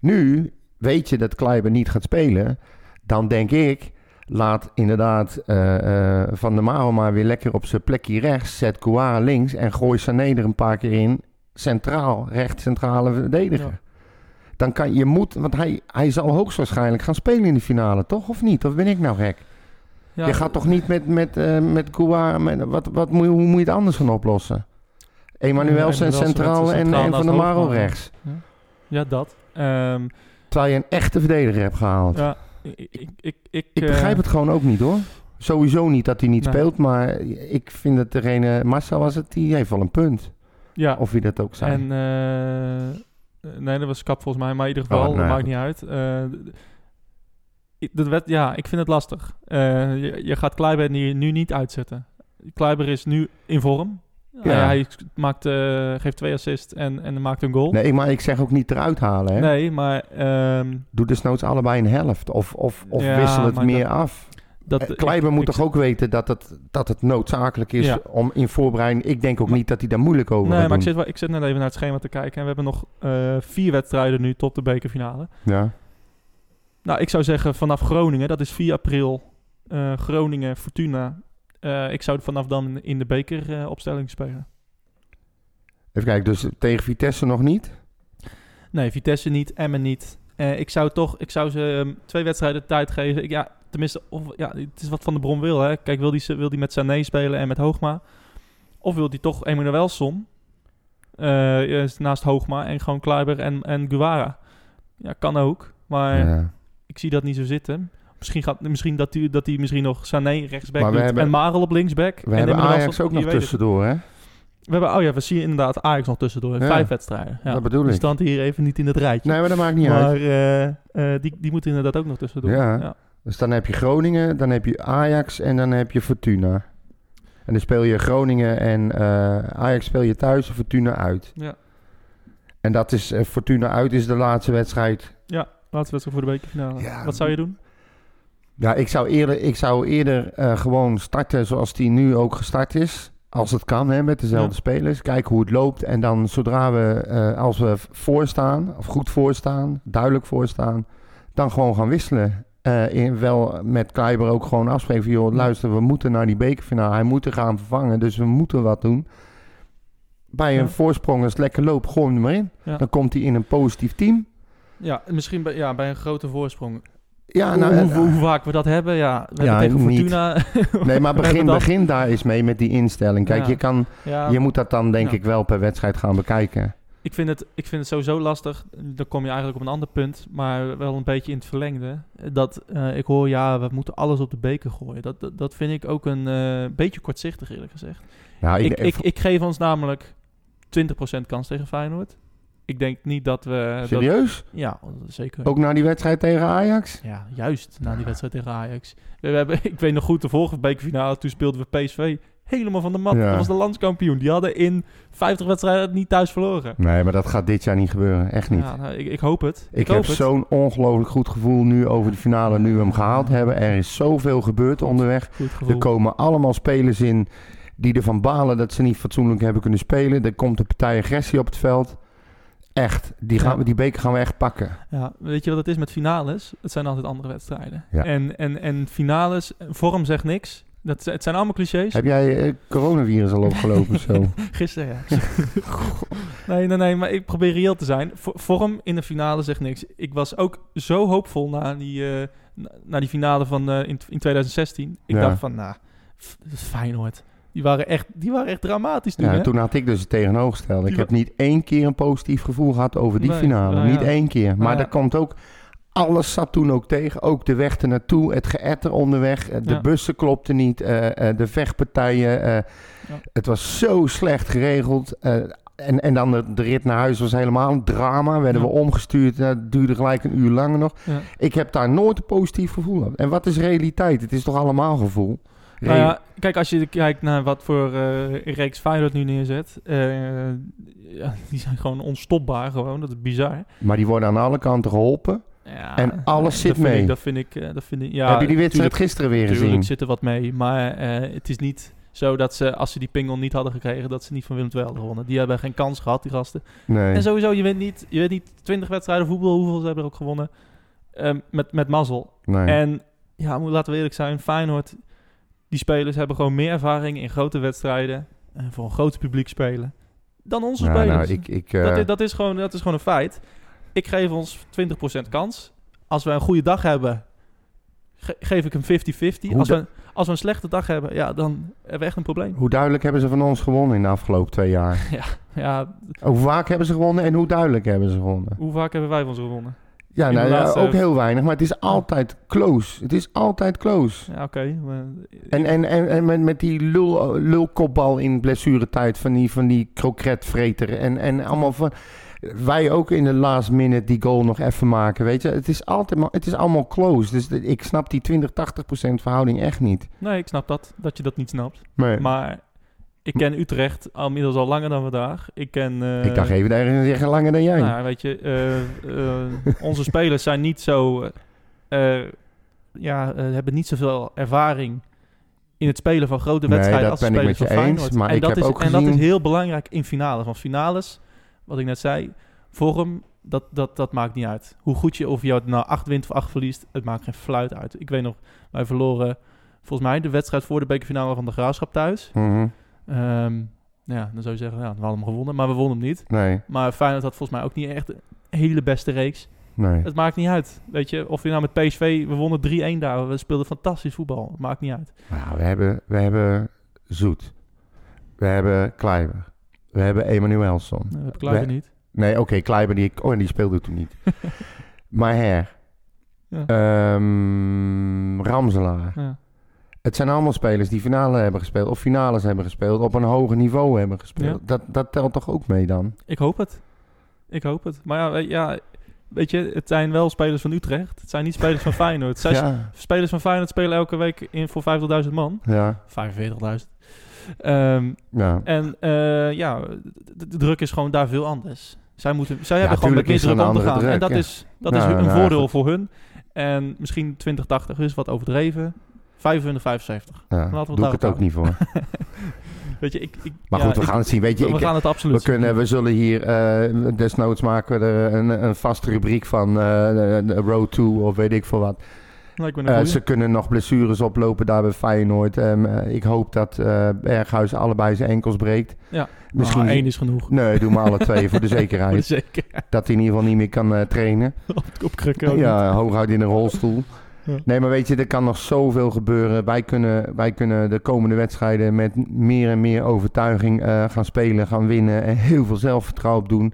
nu weet je dat Kleiber niet gaat spelen. Dan denk ik, laat inderdaad eh, eh, Van der Marel maar weer lekker op zijn plekje rechts. Zet Kouara links en gooi Sané er een paar keer in. Centraal, recht centrale verdediger. Ja. Dan kan je moet, want hij, hij zal hoogstwaarschijnlijk gaan spelen in de finale, toch? Of niet? Of ben ik nou gek? Ja, je gaat toch niet met, met, eh met wat, wat moet je, hoe moet je het anders gaan oplossen? Emanuelsen Emanuelsen centraal en, en Van der Marel Hoogma. rechts. Ja, dat. Ehm, Terwijl je een echte verdediger hebt gehaald. ja, ik, ik, ik, ik, Ik eh, begrijp het gewoon ook niet hoor. Sowieso niet dat hij niet Nee. speelt, maar ik vind dat degene, Marcel was het, die heeft wel een punt. Ja, Of wie dat ook zei. en... eh, nee, dat was Kap volgens mij, maar in ieder Oh, geval, nou dat maakt niet uit. Dat werd, ja, ik vind het lastig. Eh, je, je gaat Kleiber nu, nu niet uitzetten. Kleiber is nu in vorm. Ja. Hij, hij maakt, eh, geeft twee assists en, en maakt een goal. Nee, maar ik zeg ook niet eruit halen. Hè? Nee, maar ehm, Doe desnoods allebei een helft. Of, of, of Ja, wissel het meer dat- af. dat... Eh, Kleiber ik- moet ik- toch ook weten dat het, dat het noodzakelijk is Ja. om in voorbereiding... Ik denk ook Maar- niet dat hij daar moeilijk over Nee, gaat maar ik zit, wel- ik zit net even naar het schema te kijken. En we hebben nog eh, vier wedstrijden nu tot de bekerfinale. Ja. Nou, ik zou zeggen vanaf Groningen, dat is 4 april. eh, Groningen, Fortuna. Eh, ik zou vanaf dan in de bekeropstelling spelen. Even kijken, dus tegen Vitesse nog niet? Nee, Vitesse niet, Emmen niet. Eh, ik zou toch, ik zou ze ehm, twee wedstrijden tijd geven. Ik, ja, tenminste, of, ja, het is wat Van de Bron wil. Hè. Kijk, wil die, wil die met Sané spelen en met Hoogma? Of wil die toch Emanuelson eh, is naast Hoogma en gewoon Kluiber en, en Guevara? Ja, kan ook. Maar Ja. Ik zie dat niet zo zitten. Misschien, gaat, misschien dat hij dat die misschien nog Sané rechtsback Maar we doet hebben- en Marel op linksback. We en hebben Ajax ook nog tussendoor, hè? We hebben, oh ja, we zien inderdaad Ajax nog tussendoor. Ja. Vijf wedstrijden. Ja. Dat bedoel Die ik. stand hier even niet in het rijtje. Nee, maar dat maakt niet maar uit. eh, eh, die, die moeten inderdaad ook nog tussendoor. Ja. ja. Dus dan heb je Groningen, dan heb je Ajax en dan heb je Fortuna. En dan speel je Groningen en eh, Ajax speel je thuis en Fortuna uit. Ja. En dat is, Fortuna uit is de laatste wedstrijd. Laatste wedstrijd voor de bekerfinale. Ja. Wat zou je doen? Ja, ik zou eerder, ik zou eerder eh, gewoon starten zoals die nu ook gestart is. Als het kan, hè, met dezelfde Ja. spelers. Kijken hoe het loopt. En dan zodra we, eh, als we voorstaan, of goed voorstaan, duidelijk voorstaan, dan gewoon gaan wisselen. Eh, in, wel met Kleiber ook gewoon afspreken van, joh, luister, we moeten naar die bekerfinale. Hij moet er gaan vervangen, dus we moeten wat doen. Bij een Ja. voorsprong, als het lekker loopt, gooi hem er maar in. Ja. Dan komt hij in een positief team. Ja, misschien bij, ja, bij een grote voorsprong. Ja, hoe, nou, hoe, eh, hoe vaak we dat hebben, ja. We Ja, hebben tegen niet. Fortuna... Nee, maar begin, begin daar eens mee met die instelling. Kijk, Ja. je, kan, Ja, je moet dat dan denk ik wel per wedstrijd gaan bekijken. ik, vind het, ik vind het sowieso lastig. Dan kom je eigenlijk op een ander punt. Maar wel een beetje in het verlengde. Dat ik hoor, ja, we moeten alles op de beker gooien. Dat, dat, dat vind ik ook een eh, beetje kortzichtig, eerlijk gezegd. Nou, Ik, ik, ik geef ons namelijk 20% kans tegen Feyenoord. Ik denk niet dat we... Dat, Serieus? ja, zeker. Ook na die wedstrijd tegen Ajax? Ja, juist na die wedstrijd tegen Ajax. We, we hebben, ik weet nog goed, de vorige bekerfinale, toen speelden we PSV helemaal van de mat. Ja. Dat was de landskampioen. Die hadden in 50 wedstrijden niet thuis verloren. Nee, maar dat gaat dit jaar niet gebeuren. Echt niet. Ja, nou, ik, ik hoop het. Ik, hoop heb zo'n ongelooflijk goed gevoel nu over de finale, nu we hem gehaald hebben. Er is zoveel gebeurd onderweg. Goed Er komen allemaal spelers in die ervan balen dat ze niet fatsoenlijk hebben kunnen spelen. Er komt een partij agressie op het veld. Echt, die, gaan, Ja. we die beker gaan we echt pakken. Ja, weet je wat het is met finales? Het zijn altijd andere wedstrijden. Ja. En, en, en finales, vorm zegt niks. Dat, het zijn allemaal clichés. Heb jij eh, coronavirus al opgelopen of zo? Gisteren, ja. nee, nee, nee, maar ik probeer reëel te zijn. Vo- Vorm in de finale zegt niks. Ik was ook zo hoopvol na die, eh, na, die finale van eh, in, in 2016. Ik Ja. dacht van, nou, f- dat is Feyenoord. Die waren echt, die waren echt dramatisch toen, Ja, hè? toen had ik dus het tegenovergestelde. Ik heb niet één keer een positief gevoel gehad over die Nee, finale. nou ja. Niet één keer. Maar ja. er komt ook... Alles zat toen ook tegen. Ook de weg ernaartoe, het geëtter onderweg. eh, De Ja. bussen klopten niet. eh, eh, de vechtpartijen. Het was zo slecht geregeld. en, en dan de, de rit naar huis was helemaal een drama. Werden we omgestuurd. Het duurde gelijk een uur langer nog. Ik heb daar nooit een positief gevoel aan. En wat is realiteit? Het is toch allemaal gevoel? Nou ja, kijk, als je kijkt naar wat voor eh reeks Feyenoord nu neerzet. eh, ja, die zijn gewoon onstopbaar gewoon. Dat is bizar. Maar die worden aan alle kanten geholpen. Ja, En alles zit mee. Ik, dat vind ik... eh, dat vind ik ja, heb je die wedstrijd tuurlijk- gisteren weer Tuurlijk gezien? zit er wat mee. Maar eh, het is niet zo dat ze, als ze die pingel niet hadden gekregen, dat ze niet van Willem II hadden gewonnen. Die hebben geen kans gehad, die gasten. Nee. En sowieso, je weet niet, je weet niet 20 wedstrijden voetbal, hoeveel ze hebben er ook gewonnen. Ehm, met, met mazzel. nee. En ja, laten we eerlijk zijn, Feyenoord, die spelers hebben gewoon meer ervaring in grote wedstrijden. En voor een groot publiek spelen. Dan onze Ja, spelers. nou, ik, ik, eh, dat, is, dat, is gewoon, dat is gewoon een feit. Ik geef ons 20% kans. Als we een goede dag hebben, ge- geef ik hem 50-50. Hoe Als we, als we een slechte dag hebben, ja, dan hebben we echt een probleem. Hoe duidelijk hebben ze van ons gewonnen in de afgelopen twee jaar? Ja, Hoe vaak hebben ze gewonnen en hoe duidelijk hebben ze gewonnen? hoe vaak hebben wij van ze gewonnen? Ja, nou, ja, ook heel weinig, maar het is altijd close. Het is altijd close. Ja, oké. maar- En, en, en, en met, met die lul, lulkopbal in blessuretijd van die, van die kroketvreter. En, en allemaal van... Wij ook in de last minute die goal nog even maken, weet je. Het is, altijd, maar het is allemaal close. Dus ik snap die 20-80% verhouding echt niet. nee, ik snap dat, dat je dat niet snapt. Nee. Maar ik ken Utrecht al inmiddels al langer dan vandaag. Ik ken... eh, ik dacht even daar zeggen langer dan jij. Nou, ja, weet je, eh, eh, onze spelers zijn niet zo... eh, eh, ja, eh, hebben niet zoveel ervaring in het spelen van grote wedstrijden als de spelers met je van eens, Feyenoord. maar en ik dat heb is, ook En dat is heel belangrijk in finales. Want finales, wat ik net zei, vorm, dat, dat, dat maakt niet uit. Hoe goed je, of je het nou acht wint of acht verliest, het maakt geen fluit uit. Ik weet nog, wij verloren volgens mij de wedstrijd voor de bekerfinale van de Graafschap thuis. Mhm. Ehm, ja, dan zou je zeggen, ja, we hadden hem gewonnen, maar we wonnen hem niet. Nee, Maar Feyenoord had volgens mij ook niet echt een hele beste reeks. nee. Het maakt niet uit. Weet je, of je nou met PSV, we wonnen 3-1 daar. We speelden fantastisch voetbal. Het maakt niet uit. Nou, we, hebben, we hebben Zoet. We hebben Kleiber. We hebben Emanuelson. Dat heb ik Kluivert We- niet. Nee, oké, Kleiber die, oh, die speelde toen niet. maar her. Ja. Ehm, Ramselaar. Ja. Het zijn allemaal spelers die finale hebben gespeeld. Of finales hebben gespeeld. Op een hoger niveau hebben gespeeld. Ja. Dat, dat telt toch ook mee dan? Ik hoop het. Ik hoop het. Maar ja, weet- ja, weet je, het zijn wel spelers van Utrecht. Het zijn niet spelers van Feyenoord. Het zijn Ja, Spelers van Feyenoord spelen elke week in voor 50.000 man. ja, 45.000. Ehm, ja. en eh, ja, de, de druk is gewoon daar veel anders. Zij, moeten, zij hebben gewoon met meer er druk om te gaan. en dat ja. is, dat Nou, is een nou, voordeel voor hun. En misschien 2080 is wat overdreven. 25, 75. ja. Laten we het Doe ik het ook niet voor. Weet je, ik... ik Maar ja, goed, we ik- gaan het zien. Weet je, we ik, gaan het absoluut We, kunnen, we zullen hier, eh, desnoods maken we er een, een vaste rubriek van, eh, de- de Road to of weet ik veel wat. een Eh, ze kunnen nog blessures oplopen daar bij Feyenoord. Eh, ik hoop dat eh, Berghuis allebei zijn enkels breekt. Ja. Misschien Nou, één is genoeg. Nee, doe maar alle twee voor de Voor de zekerheid. zeker. Dat hij in ieder geval niet meer kan eh, trainen. op, op krukken Ja, hooguit in een rolstoel. Ja. Nee, maar weet je, er kan nog zoveel gebeuren. Wij kunnen, wij kunnen de komende wedstrijden met meer en meer overtuiging eh, gaan spelen, gaan winnen en heel veel zelfvertrouwen doen.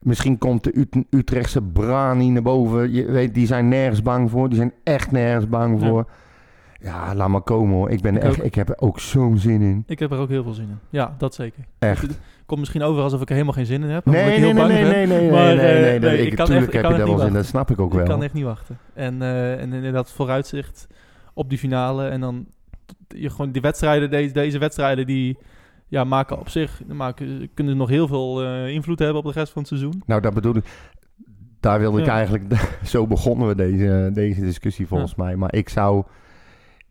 Misschien komt de Ut- Utrechtse Brani naar boven. Je weet, die zijn nergens bang voor. Die zijn echt nergens bang voor. Ja, laat maar komen hoor. Ik, ben Ik echt, ook. ik heb er ook zo'n zin in. Ik heb er ook heel veel zin in. Ja, dat zeker. Echt. Komt misschien over alsof ik er helemaal geen zin in heb. ik Nee, heel nee, nee, bang nee, ben. nee, nee, Maar, nee, nee, eh, nee, nee, Ik, ik kan echt- ik heb kan je echt daar wel zin in, dat snap ik ook Ik wel. kan echt niet wachten. En, eh, en inderdaad vooruitzicht op die finale. En dan je gewoon die wedstrijden, deze, deze wedstrijden, die ja, maken op zich, maken, kunnen nog heel veel eh, invloed hebben op de rest van het seizoen. Nou, dat bedoel ik. Daar wilde ik Ja. eigenlijk... Zo begonnen we deze, deze discussie volgens mij. Maar ik zou...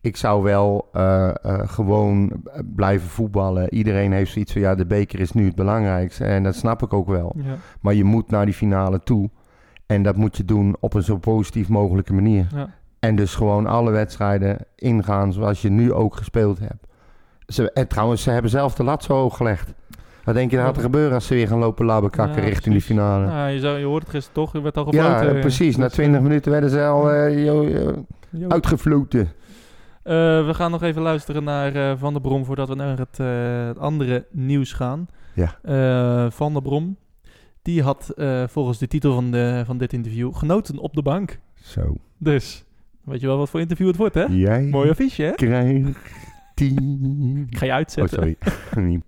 Ik zou wel eh, eh, gewoon blijven voetballen. Iedereen heeft zoiets van... Ja, de beker is nu het belangrijkste. En dat snap ik ook wel. Ja, Maar je moet naar die finale toe. En dat moet je doen op een zo positief mogelijke manier. ja. En dus gewoon alle wedstrijden ingaan zoals je nu ook gespeeld hebt. Ze, en trouwens, ze hebben zelf de lat zo hoog gelegd. Wat denk je dat gaat er gebeuren als ze weer gaan lopen labekakken Ja, richting die finale? Je, zou, je hoort het gisteren toch, er werd al Ja, gefloten. eh, precies. Na Dus, 20 minuten werden ze al Jo. uitgefloten. Eh, we gaan nog even luisteren naar eh, Van der Brom voordat we naar het, eh, het andere nieuws gaan. Ja. Eh, van der Brom, die had eh, volgens de titel van, de, van dit interview genoten op de bank. Zo. Dus, weet je wel wat voor interview het wordt, hè? Jij Mooi affiche, hè? krijgt tien... Ik ga je Oh, uitzetten. sorry. Niet.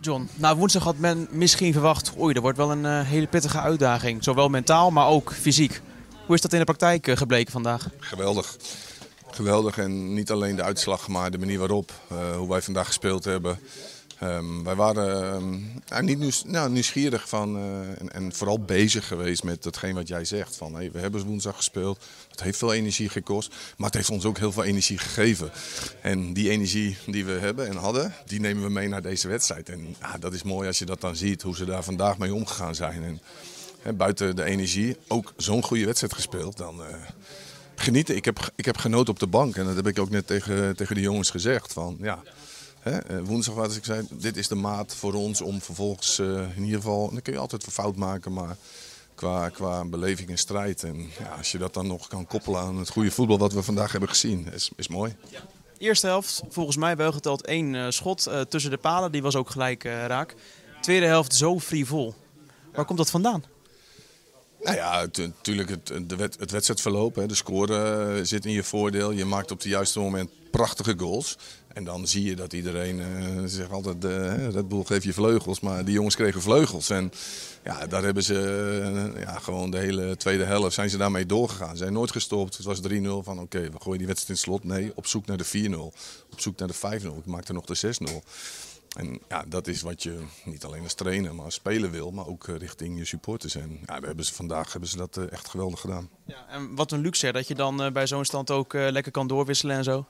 John, nou woensdag had men misschien verwacht, oei, er wordt wel een hele pittige uitdaging. Zowel mentaal, maar ook fysiek. Hoe is dat in de praktijk gebleken vandaag? Geweldig. Geweldig en niet alleen de uitslag, maar de manier waarop, eh, hoe wij vandaag gespeeld hebben. Ehm, wij waren ehm, niet nieuws, nou, nieuwsgierig van, eh, en, en vooral bezig geweest met hetgeen wat jij zegt. Van, hey, we hebben woensdag gespeeld, het heeft veel energie gekost, maar het heeft ons ook heel veel energie gegeven. En die energie die we hebben en hadden, die nemen we mee naar deze wedstrijd. En ja, dat is mooi als je dat dan ziet, hoe ze daar vandaag mee omgegaan zijn. En, buiten de energie, ook zo'n goede wedstrijd gespeeld, dan... eh, genieten. Ik heb, ik heb genoten op de bank. En dat heb ik ook net tegen, tegen de jongens gezegd. Van, ja, hè, eh, woensdag was ik zei, dit is de maat voor ons om vervolgens eh, in ieder geval... Dan kun je altijd een fout maken, maar qua, qua beleving en strijd. En ja, als je dat dan nog kan koppelen aan het goede voetbal wat we vandaag hebben gezien, is, is mooi. Eerste helft, volgens mij wel geteld één eh, schot eh, tussen de palen. Die was ook gelijk eh, raak. Tweede helft zo frivol. Waar komt dat vandaan? Nou ja, natuurlijk het, de wed, het wedstrijdverloop. Hè, de score eh, zit in je voordeel. Je maakt op het juiste moment prachtige goals. En dan zie je dat iedereen eh zegt altijd, eh Red Bull geeft je vleugels. Maar die jongens kregen vleugels. En ja, daar hebben ze eh, ja, gewoon de hele tweede helft zijn ze daarmee doorgegaan. Ze zijn nooit gestopt. Het was 3-0 van oké, we gooien die wedstrijd in slot. Nee, op zoek naar de 4-0. Op zoek naar de 5-0. Ik maakte nog de 6-0. En ja, dat is wat je niet alleen als trainer, maar als speler wil, maar ook eh, richting je supporters. En ja, daar hebben ze, vandaag hebben ze dat eh, echt geweldig gedaan. Ja, en wat een luxe hè, dat je dan eh, bij zo'n stand ook lekker kan doorwisselen en zo.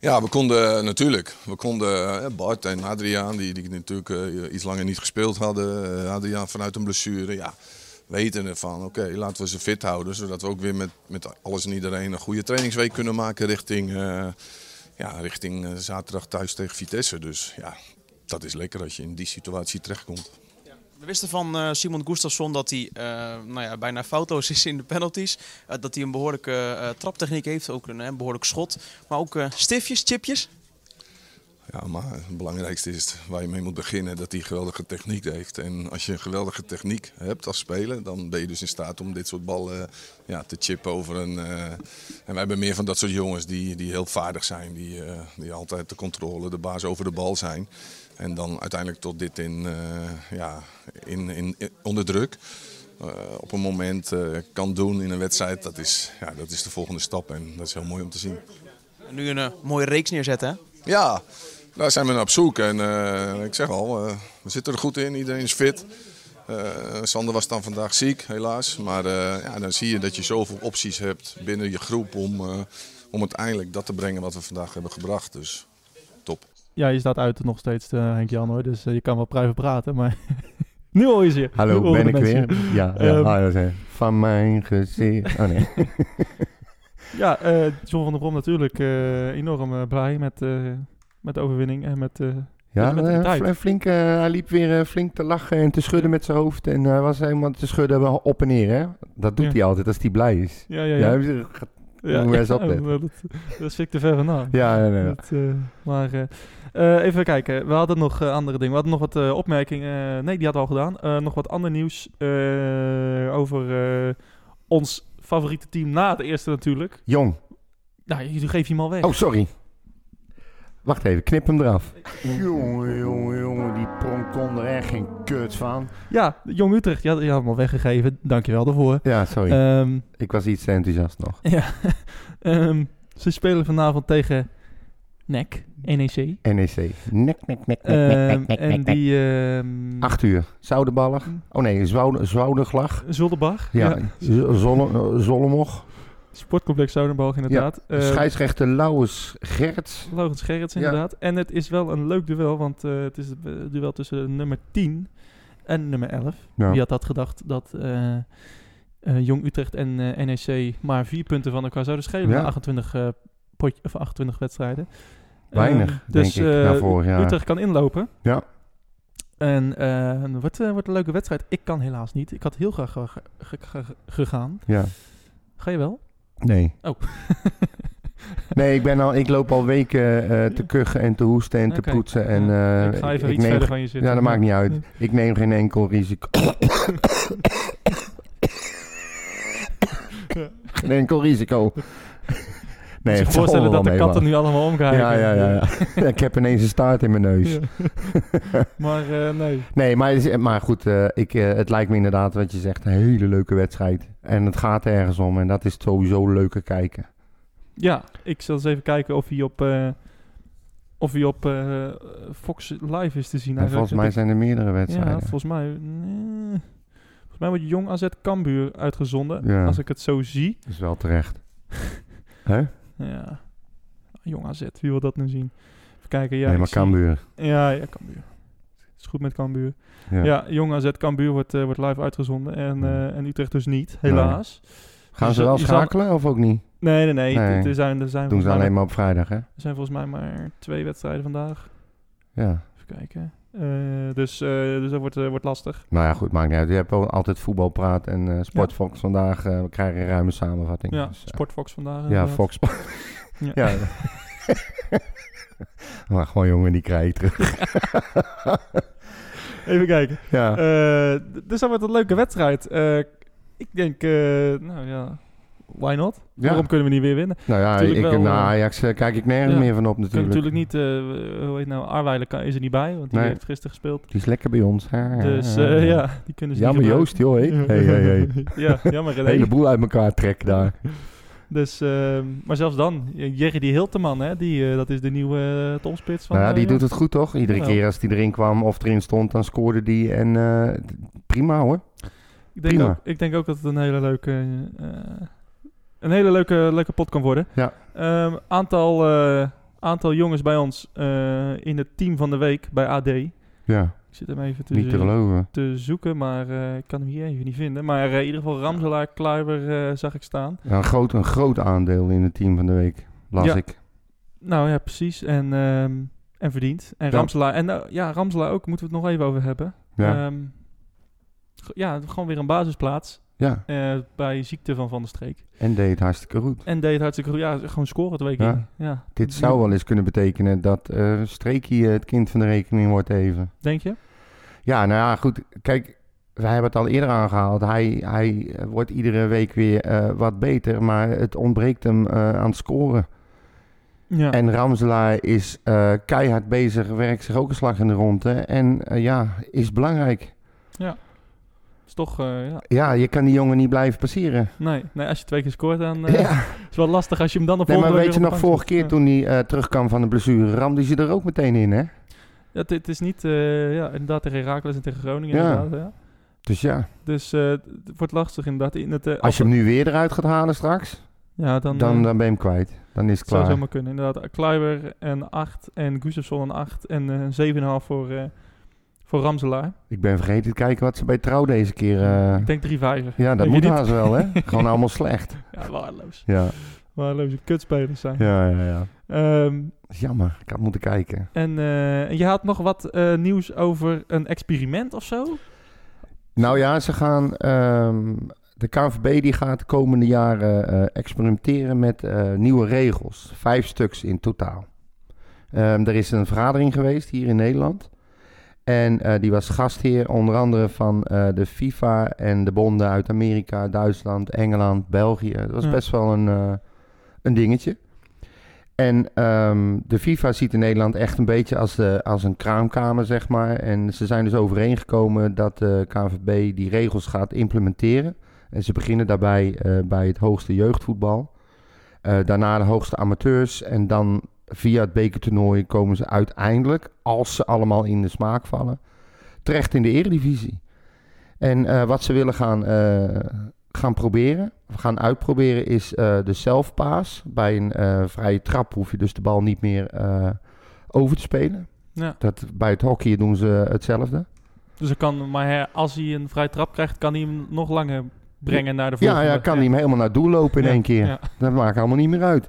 Ja, we konden natuurlijk. We konden Bart en Adriaan, die, die natuurlijk iets langer niet gespeeld hadden. Adriaan vanuit een blessure. Ja, weten ervan, oké, laten we ze fit houden. Zodat we ook weer met, met alles en iedereen een goede trainingsweek kunnen maken richting, ja, richting eh, zaterdag thuis tegen Vitesse. Dus ja, dat is lekker als je in die situatie terechtkomt. We wisten van eh, Simon Gustafsson dat hij eh, nou ja, bijna foutloos is in de penalties. Dat hij een behoorlijke eh, traptechniek heeft, ook een, eh, behoorlijk schot. Maar ook stiftjes, chipjes. Ja, maar het belangrijkste is waar je mee moet beginnen, dat hij geweldige techniek heeft. En als je een geweldige techniek hebt als speler, dan ben je dus in staat om dit soort ballen ja, te chippen over een... eh, En wij hebben meer van dat soort jongens die, die heel vaardig zijn, die, eh, die altijd de controle, de baas over de bal zijn. En dan uiteindelijk tot dit in, eh, ja, in, in, in- onder druk. op een moment kan doen in een wedstrijd, dat is, ja, dat is de volgende stap. En dat is heel mooi om te zien. En nu een mooie reeks neerzetten. Hè? Ja, daar zijn we naar op zoek. En eh, ik zeg al, eh, we zitten er goed in. Iedereen is fit. Eh, Sander was dan vandaag ziek, helaas. Maar eh, ja, dan zie je dat je zoveel opties hebt binnen je groep om, eh, om uiteindelijk dat te brengen wat we vandaag hebben gebracht. Dus top. Ja, je staat uit nog steeds, eh, Henk-Jan, hoor. Dus je kan wel privé praten, maar... nu hoor je ze. Nu Hallo, ben ik mensen weer? Ja, ja Ehm, ah, is, van mijn gezicht. Oh nee. Ja, eh, John van der Brom natuurlijk eh, enorm blij met, eh, met de overwinning en met... eh, Ja, met eh, flink, eh, hij liep weer flink te lachen en te schudden met zijn hoofd. En hij was helemaal te schudden wel op en neer, hè? Dat doet Ja. hij altijd als hij blij is. ja, ja, Ja, ja. ja. Dat, dat is ik te ver vandaan. Ja, nee, nee. Dat, maar even kijken. We hadden nog andere dingen. We hadden nog wat opmerkingen. nee, die hadden we al gedaan. Nog wat ander nieuws over ons favoriete team na het eerste natuurlijk. Jong. Nou, je geeft hem al weg. Oh, sorry. Wacht even, knip hem eraf. Jongen, jongen, jongen, die pronk kon er echt geen kut van. Ja, Jong Utrecht, je had, je had hem al weggegeven. Dankjewel daarvoor. Ja, sorry. Ehm, ik was iets te enthousiast nog. ja, Ehm, ze spelen vanavond tegen NEC, NEC. NEC. Nek, nek, nek, nek, nek, Ehm, nek, nek, en die... ehm Acht uur. Zoudenballig. Oh nee, Zwoude- Zwouderglag. Zolderbach. Ja, Z- Zolle, Zollemog. Sportcomplex Zoudenbalg inderdaad. Ja, Ehm, scheidsrechter Lauwers Gerts. Laurens Gerrits Ja. inderdaad. En het is wel een leuk duel, want eh, het is het eh, duel tussen nummer 10 en nummer 11. Ja. Wie had dat gedacht dat eh, eh, Jong Utrecht en eh, NEC maar vier punten van elkaar zouden schelen Ja. na 28, eh, potje, of 28 wedstrijden. Weinig, Ehm, denk dus ik, eh. Utrecht kan inlopen. Ja. En eh, het wordt, eh, wordt een leuke wedstrijd. Ik kan helaas niet. Ik had heel graag ge- ge- ge- gegaan. Ja. Ga je wel? Nee. Oh. Nee, ik, ben al, ik loop al weken eh, te kuchen en te hoesten en te poetsen. En, eh, ik ga even ik iets neem, verder van je zitten. Ja, dat maakt niet uit. Ik neem geen enkel risico. geen enkel risico. Nee, Nee, je voorstellen dat de katten nu allemaal omkijken. Ja, ja, ja, ja. ik heb ineens een staart in mijn neus. Maar eh, nee. Nee, maar, maar goed, eh, ik, eh, het lijkt me inderdaad wat je zegt, een hele leuke wedstrijd. En het gaat ergens om en dat is sowieso leuker kijken. Ja, ik zal eens even kijken of hij op, of hij op Fox Live is te zien. En volgens mij zijn er meerdere wedstrijden. Ja, volgens mij... nee. volgens mij wordt Jong AZ Cambuur uitgezonden. Ja. Als ik het zo zie. Dat is wel terecht. Hè? Ja. Jong AZ, wie wil dat nu zien? Even kijken. Ja, nee, maar zie- Cambuur. Ja, ja, Cambuur. Is goed met Cambuur. Ja. Ja, Jong AZ Cambuur wordt, eh, wordt live uitgezonden. En, eh, en Utrecht dus niet, helaas. Gaan Je ze wel zal- schakelen of ook niet? Nee, nee, nee. Nee. Er zijn, er zijn Doen ze alleen maar op vrijdag, hè? Er zijn volgens mij maar twee wedstrijden vandaag. Ja. Even kijken. Eh, dus, eh, dus dat wordt, eh, wordt lastig. Nou ja, goed, maakt niet uit. Je hebt wel altijd voetbalpraat en Sportfox vandaag. we krijgen een ruime samenvatting. Ja, Dus, Sportfox vandaag. ja. Fox. Ja. ja. maar gewoon jongen, die krijg je terug. Even kijken. ja. Dus dat wordt een leuke wedstrijd. Ik denk, nou ja, why not? Ja. Waarom kunnen we niet weer winnen? nou ja, ik, wel, naar eh, Ajax eh, kijk ik nergens ja. meer van op natuurlijk. natuurlijk niet, eh, hoe heet nou, Arweiler is er niet bij, want die Nee. heeft gisteren gespeeld. Die is lekker bij ons. Dus ja, die kunnen ze Jammer niet Joost, joh. Hey, hey, hey. ja, jammer. Een heleboel uit elkaar trekken daar. Dus, ehm, maar zelfs dan, Jerry die Hilteman, hè, die, dat is de nieuwe uh, topspits van... Nou ja, die doet het goed toch? Iedere Ja. keer als die erin kwam of erin stond, dan scoorde die. En prima hoor. Ik denk, prima. ook, ik denk ook dat het een hele leuke, een hele leuke, leuke pot kan worden. Ja. Ehm, aantal, eh, aantal jongens bij ons eh, in het team van de week bij AD. Ik Ja, zit hem even te, niet te geloven. te zoeken, maar eh, ik kan hem hier even niet vinden. Maar in ieder geval Ramselaar, Kluiber zag ik staan. Ja, een, groot, een groot aandeel in het team van de week, las Ja. ik. Nou ja, precies. En, ehm, en verdiend. En Ja. Ramselaar. En ja, Ramselaar ook, moeten we het nog even over hebben. Ja, Ehm, ja, gewoon weer een basisplaats ja. eh, bij ziekte van Van der Streek. en deed het hartstikke goed. En deed het hartstikke goed. Ja, gewoon scoren twee keer. Ja. Ja. Dit zou wel eens kunnen betekenen dat eh Streekie het kind van de rekening wordt even. Denk je? Ja, nou ja, goed. Kijk, wij hebben het al eerder aangehaald. Hij, hij wordt iedere week weer eh, wat beter, maar het ontbreekt hem aan het scoren. Ja. En Ramselaar is keihard bezig, werkt zich ook een slag in de ronde. En ja, is belangrijk. Is toch, eh, ja. Ja, je kan die jongen niet blijven passeren. Nee, nee, als je twee keer scoort, dan eh ja. is het wel lastig als je hem dan op Nee, maar weet je nog, vorige keer toen hij eh, terugkwam van de blessure, ramde hij ze er ook meteen in, hè? Ja, het, is niet, ja, inderdaad tegen Herakles en tegen Groningen Ja. inderdaad, ja. Dus ja, Dus het wordt lastig inderdaad. In het, als je hem nu weer eruit gaat halen straks, ja, dan, dan, dan ben je hem kwijt. Dan is het zou klaar. zomaar kunnen. Inderdaad, Kluiber en 8 en Gustafsson een 8 en eh, een 7,5 voor, voor Ramselaar. Ik ben vergeten te kijken wat ze bij Trouw deze keer... eh, Ik denk 3 5 ja, dat moet haast wel, hè? Gewoon allemaal slecht. Ja, waardeloos. Ja, Waardeloze kutspelers zijn. ja, ja. ja. Ehm, Jammer, ik had moeten kijken. en, eh, je had nog wat eh, nieuws over een experiment of zo? Nou ja, ze gaan... ehm, de KNVB die gaat de komende jaren experimenteren met nieuwe regels. Vijf stuks in totaal. Ehm, er is een vergadering geweest hier in Nederland. En eh, die was gastheer onder andere van eh, de FIFA en de bonden uit Amerika, Duitsland, Engeland, België. Dat was Ja. best wel een, eh, een dingetje. En ehm, de FIFA ziet in Nederland echt een beetje als, de, als een kraamkamer, zeg maar. En ze zijn dus overeengekomen dat de KNVB die regels gaat implementeren. En ze beginnen daarbij bij het hoogste jeugdvoetbal. Daarna de hoogste amateurs. En dan via het bekertoernooi komen ze uiteindelijk, als ze allemaal in de smaak vallen, terecht in de eredivisie. En eh, wat ze willen gaan, eh, gaan proberen, of gaan uitproberen, is eh, de zelfpaas. Bij een vrije trap hoef je dus de bal niet meer over te spelen. Ja. Dat, bij het hockey doen ze hetzelfde. Dus er kan, maar als hij een vrije trap krijgt, kan hij hem nog langer brengen naar de Ja, volgende. ja, kan hij hem helemaal naar doel lopen in Ja, één keer. ja. Dat maakt allemaal niet meer uit.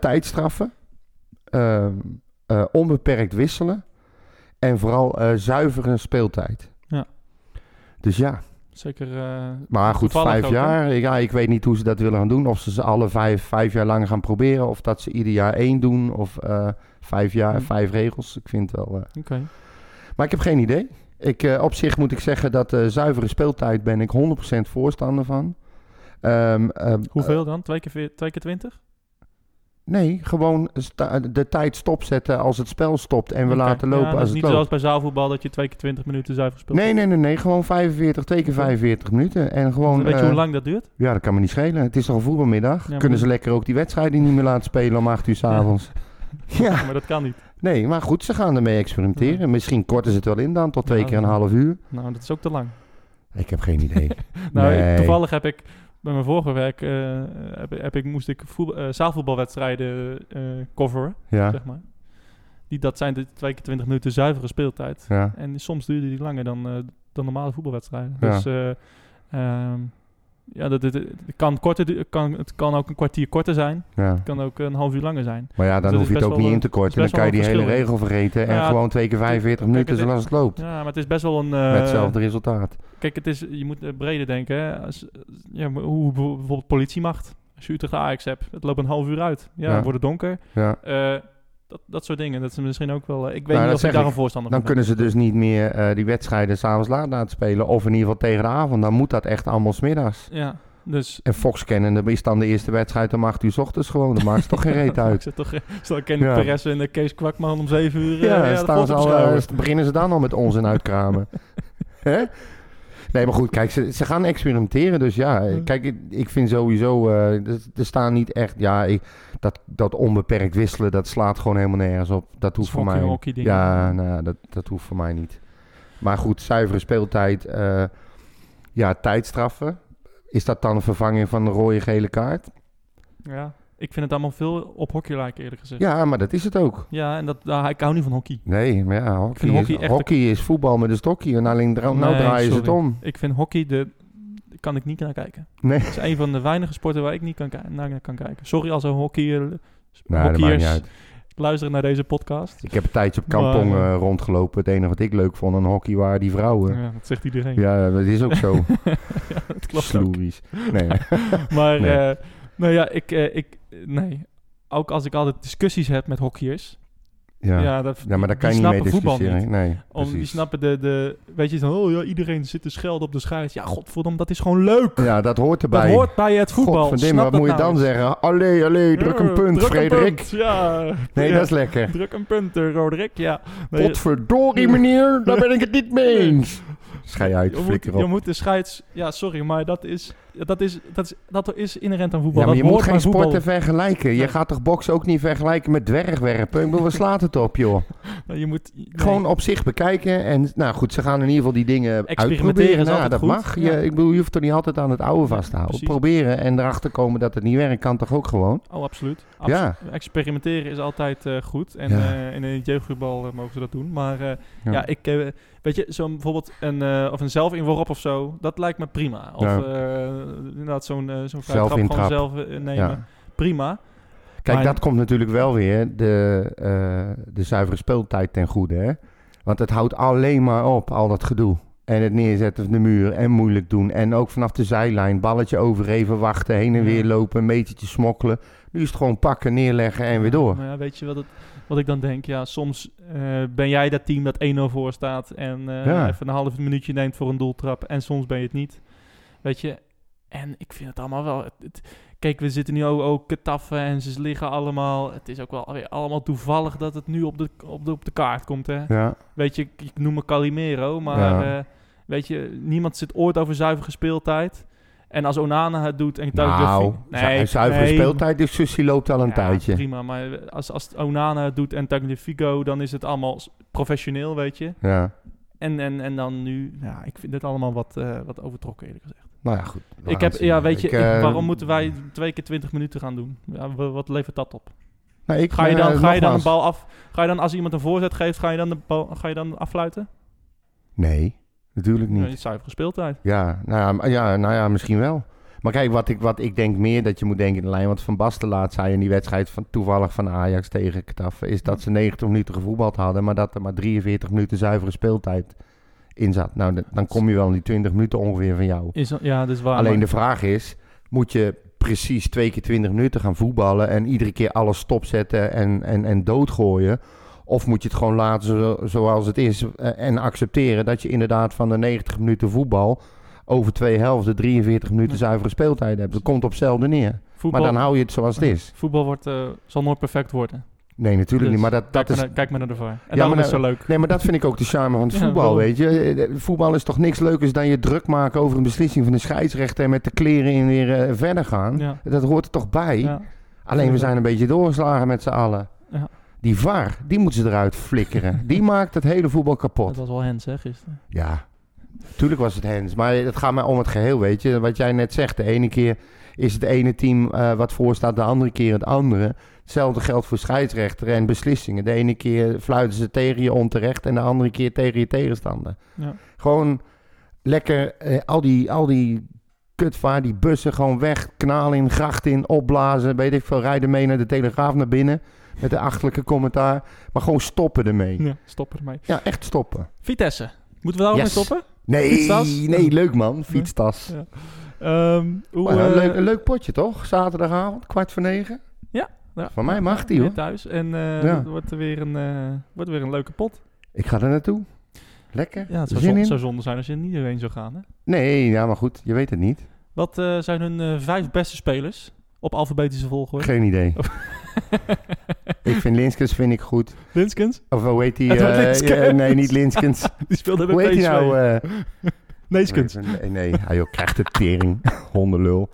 Tijdstraffen. Ehm, eh, onbeperkt wisselen. En vooral eh, zuivere speeltijd. Ja. Dus ja, Zeker. eh, maar goed, vijf ook, hè? jaar. Ja, ik weet niet hoe ze dat willen gaan doen. Of ze ze alle vijf, vijf jaar lang gaan proberen. Of dat ze ieder jaar één doen. Of vijf jaar, Hm. vijf regels. Ik vind het wel... Oké. Maar ik heb geen idee. Ik, op zich moet ik zeggen dat zuivere speeltijd ben ik 100% voorstander van. Ehm, ehm, Hoeveel dan? Twee keer, twee keer twintig? Nee, gewoon de tijd stopzetten als het spel stopt en we laten Ja, lopen dat als is het niet zoals bij zaalvoetbal dat je twee keer 20 minuten zuiver speelt. Nee, nee, nee, nee, gewoon 45, twee keer 45 minuten. En gewoon, Weet je eh, hoe lang dat duurt? Ja, dat kan me niet schelen. Het is toch een voetbalmiddag? Kunnen ze lekker ook die wedstrijden niet meer laten spelen om 8 uur s'avonds? Ja. Maar dat kan niet. nee, maar goed, ze gaan ermee experimenteren. Misschien korten ze het wel in dan, tot twee Ja, keer een half uur. Nou, dat is ook te lang. Ik heb geen idee. Nou, Nee. toevallig heb ik bij mijn vorige werk eh, heb, heb ik, moest ik voetbal, eh, zaalvoetbalwedstrijden eh coveren, Ja, zeg maar. Die, dat zijn de twee keer 20 minuten zuivere speeltijd. ja. En soms duurde die langer dan, dan normale voetbalwedstrijden. Dus ehm, ja, dat, het, het kan korter, kan, het kan ook een kwartier korter zijn. ja. Het kan ook een half uur langer zijn. Maar ja, dan dat hoef je het ook niet in te korten. Dan kan je die hele regel vergeten en Ja, gewoon twee keer 45 kijk, minuten het- zoals het loopt. Ja, maar het is best wel een... Met eh, hetzelfde resultaat. Kijk, het is, je moet breder denken. Hè. Als, ja, hoe bijvoorbeeld politiemacht. Als je Utrecht Ajax hebt, het loopt een half uur uit. Ja, wordt het donker. Ja. Eh, dat, dat soort dingen. Dat is misschien ook wel... eh, ik weet Nou, niet of ik daar ik. een voorstander Dan van ben. kunnen ze dus niet meer eh, die wedstrijden s'avonds laat laten spelen. Of in ieder geval tegen de avond. Dan moet dat echt allemaal smiddags. Ja, dus... En Fox kennende is dan de eerste wedstrijd om 8 uur 's ochtends gewoon. Dat maakt ze toch geen reet uit. toch... eh, Stel, Kenny Ja. Perez en de Kees Kwakman om zeven uur... eh, Ja, ja, staan ze al, eh, beginnen ze dan al met onzin uitkramen. Hè? Nee, maar goed, kijk, ze, ze gaan experimenteren. Dus ja, Ja. kijk, ik, ik vind sowieso, eh, er, er staan niet echt, ja, ik, dat, dat onbeperkt wisselen, dat slaat gewoon helemaal nergens op. Dat hoeft voor mij. Ja, nou, dat, dat hoeft voor mij niet. Maar goed, zuivere speeltijd, eh, ja, tijdstraffen. Is dat dan een vervanging van de rode gele kaart? Ja, ik vind het allemaal veel op hockey lijken, eerlijk gezegd. Ja, maar dat is het ook. Ja, en dat, nou, ik hou niet van hockey. Nee, maar ja, hockey, is, hockey is voetbal met een stokje. En alleen dra- nou draaien ze het om. Ik vind hockey, de, daar kan ik niet naar kijken. Nee. Het is een van de weinige sporten waar ik niet kan naar kan kijken. Sorry als er hockey, Nou, dat maakt hockeyers niet uit. luisteren naar deze podcast. Ik heb een tijdje op Kampong Maar, eh, rondgelopen. Het enige wat ik leuk vond aan hockey waren die vrouwen. Ja, dat zegt iedereen. Ja, dat is ook zo. Ja, dat klopt. Sloeries. Nee. Maar, Nee. eh, nou ja, ik, eh, ik, nee. Ook als ik altijd discussies heb met hockeyers. Ja. Ja, maar daar kan je niet mee discussiëren. niet. Nee, Om, die snappen de, de, weet je, zo, oh ja, iedereen zit te schelden op de scheids. Ja, godverdomme, dat is gewoon leuk. Ja, dat hoort erbij. Dat hoort bij het voetbal. Godverdomme, Snap wat moet je nou dan eens. zeggen? Allee, allee, druk een punt, druk een Frederik. punt, Ja. Nee, Ja, dat is lekker. Druk een punt, eh, Roderick. Ja. Nee, Potverdorie, meneer, daar ben ik het niet mee eens. Schij uit, je, moet, flikker je op. moet de scheids... Ja, sorry, maar dat is, dat is, dat is, dat is inherent aan voetbal. Ja, maar dat je moet geen voetbal. sporten vergelijken. Je gaat toch boksen ook niet vergelijken met dwergwerpen? Ik bedoel, waar slaat het op, joh? Je moet... nee. Gewoon op zich bekijken. En nou goed, ze gaan in ieder geval die dingen uitproberen. Nou, dat goed. mag. Je, Ja. ik bedoel, je hoeft er niet altijd aan het oude vast te houden. precies. Proberen en erachter komen dat het niet werkt, kan toch ook gewoon? Oh, absoluut. Abs- Ja. Experimenteren is altijd eh, goed. En Ja. eh, in het jeugdvoetbal eh, mogen ze dat doen. Maar Ja. ik... weet je, zo'n bijvoorbeeld een, of een zelfinworp of zo, dat lijkt me prima. Of Ja. Inderdaad zo'n eh zo'n vrije trap gewoon zelf eh, nemen. Ja. Prima. Kijk, Maar- dat komt natuurlijk wel weer de, eh, de zuivere speeltijd ten goede. Hè? Want het houdt alleen maar op, al dat gedoe. En het neerzetten van de muur en moeilijk doen. En ook vanaf de zijlijn, balletje overgeven, wachten, heen en weer lopen, een metertje smokkelen. Nu is het gewoon pakken, neerleggen en weer door. Maar ja, weet je wat, het, wat ik dan denk? Ja, soms eh, ben jij dat team dat 1-0 voor staat en eh, Ja. even een half minuutje neemt voor een doeltrap. En soms ben je het niet. Weet je, en ik vind het allemaal wel... Het, het- Kijk, we zitten nu ook, ook taffen en ze liggen allemaal... Het is ook wel weer allemaal toevallig dat het nu op de, op de, op de kaart komt, hè? Ja, Weet je, ik ik noem me Calimero, maar Ja. eh, weet je, niemand zit ooit over zuivere speeltijd. En als Onana het doet en Tagliafico- nou, nee, zuivere nee, speeltijddiscussie loopt al een ja, tijdje. Prima, maar als, als Onana het doet en Tagliafico, dan is het allemaal professioneel, weet je. Ja, En, en, en dan nu, ja, ik vind het allemaal wat, eh, wat overtrokken eerlijk gezegd. Nou ja, goed. Ik heb, ja, weet je, Ik, ik- eh, waarom moeten wij twee keer 20 minuten gaan doen? Ja, wa- wat levert dat op? nou, ik, Ga je eh, dan, ga je dan een bal af? Ga je dan als iemand een voorzet geeft, ga je dan de bal, ga je dan affluiten? Nee, natuurlijk niet. Nee, zuivere speeltijd. Ja, nou ja, ja, nou ja, misschien wel. Maar kijk, wat ik, wat ik denk meer dat je moet denken in de lijn... wat Van Basten laat zei in die wedstrijd van, toevallig van Ajax tegen Getafe... is dat ze 90 minuten gevoetbald hadden... maar dat er maar 43 minuten zuivere speeltijd in zat. Nou, dan kom je wel in die 20 minuten ongeveer van jou. Is, ja, dat is waar. Alleen maar- de vraag is, moet je precies twee keer 20 minuten gaan voetballen... en iedere keer alles stopzetten en, en, en doodgooien... Of moet je het gewoon laten zo- zoals het is eh, en accepteren dat je inderdaad van de 90 minuten voetbal over twee helften 43 minuten zuivere speeltijd hebt. Dat komt op hetzelfde neer. voetbal, Maar dan hou je het zoals het is. voetbal wordt, eh, zal nooit perfect worden. Nee, natuurlijk Dus niet. Maar dat, dat kijk, is... maar kijk maar naar de VAR. En Ja, daarom maar is het zo leuk. Nee, maar dat vind ik ook de charme van het voetbal, weet je. Eh, Voetbal is toch niks leukers dan je druk maken over een beslissing van de scheidsrechter... en met de kleren in weer eh, verder gaan. Ja. Dat hoort er toch bij? Alleen we zijn een beetje doorgeslagen met z'n allen. Ja. Die VAR, die moeten ze eruit flikkeren. die maakt het hele voetbal kapot. Dat was wel Hens, hè, gisteren. Ja, tuurlijk was het Hens. Maar het gaat mij om het geheel, weet je. Wat jij net zegt, de ene keer is het ene team eh, wat voor staat, de andere keer het andere. Hetzelfde geldt voor scheidsrechter en beslissingen. De ene keer fluiten ze tegen je onterecht en de andere keer tegen je tegenstander. Ja. Gewoon lekker eh, al die, al die kutvaar, die bussen gewoon weg, kanaal in, gracht in, opblazen. Weet ik veel, rijden mee naar de Telegraaf naar binnen met de achterlijke commentaar. Maar gewoon stoppen ermee. Ja, stop ermee. Ja, echt stoppen. Vitesse. Moeten we daar ook Yes. mee stoppen? Nee, Fietstas? nee, leuk man. Fietstas. Ja. Ehm, hoe, Maar een, eh, leuk, een leuk potje toch? Zaterdagavond, kwart voor negen. ja, Van mij mag die, hoor. thuis. En eh Ja. het wordt er weer een, eh, wordt weer een leuke pot. Ik ga er naartoe. Lekker. Ja, het zou, Zin zon- in? zou zonde zijn als je er niet doorheen zou gaan. Hè? Nee, ja, maar goed. Je weet het niet. Wat eh, zijn hun eh, vijf beste spelers op alfabetische volgorde? Geen idee. Oh. ik vind Linskens vind ik goed. Linskens? Of hoe heet die? Eh, Linskens. ja, nee, niet Linskens. Die speelde bij hoe heet PSV. die nou? eh? Neeskens. Nee, nee. Hij krijgt de tering. Hondenlul.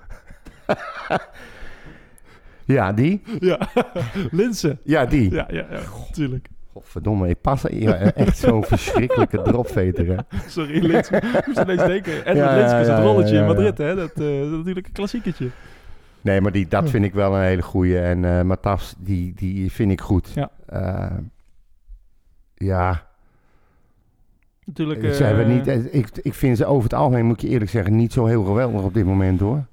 Ja, die? Ja, Linsen. Ja, die. Ja, ja, ja, tuurlijk. Godverdomme, ik pas echt zo'n verschrikkelijke dropveter. hè. Sorry, Linsen. Ik moest ineens denken. En Ja, ja, het rolletje ja, in ja. Madrid, hè? Dat, eh, dat is natuurlijk een klassiekertje. Nee, maar die, dat vind ik wel een hele goeie. En eh Matas, die, die vind ik goed. Ja. Eh, ja, Natuurlijk. ze hebben eh, niet, eh, ik, ik vind ze over het algemeen, moet ik je eerlijk zeggen, niet zo heel geweldig op dit moment hoor.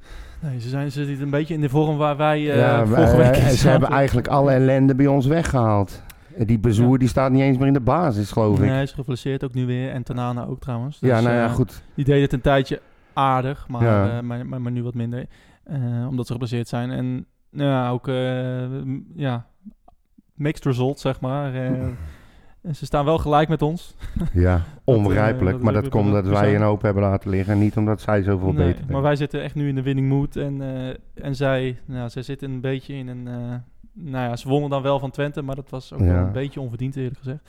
Nee, ze, zijn, ze zitten een beetje in de vorm waar wij eh ja, vorige wij- week eh, ze hebben eigenlijk alle ellende bij ons weggehaald. Eh, Die bezoer Ja. die staat niet eens meer in de basis, geloof ik. Nee, hij is geblesseerd ook nu weer. En Tanana ook trouwens. ja, Dus, nou ja, goed. Die deed het een tijdje aardig, maar, Ja. maar, maar, maar nu wat minder. omdat ze geblesseerd zijn. En nou ja, ook ja, mixed results, zeg maar. eh. En ze staan wel gelijk met ons. Ja, onbegrijpelijk. dat maar dat komt dat wij een hoop hebben laten liggen. En niet omdat zij zoveel Nee, beter maar wij zitten echt nu in de winning mood. En, eh, en zij, nou, zij zitten een beetje in een... eh, nou ja, ze wonnen dan wel van Twente, maar dat was ook Ja. wel een beetje onverdiend eerlijk gezegd.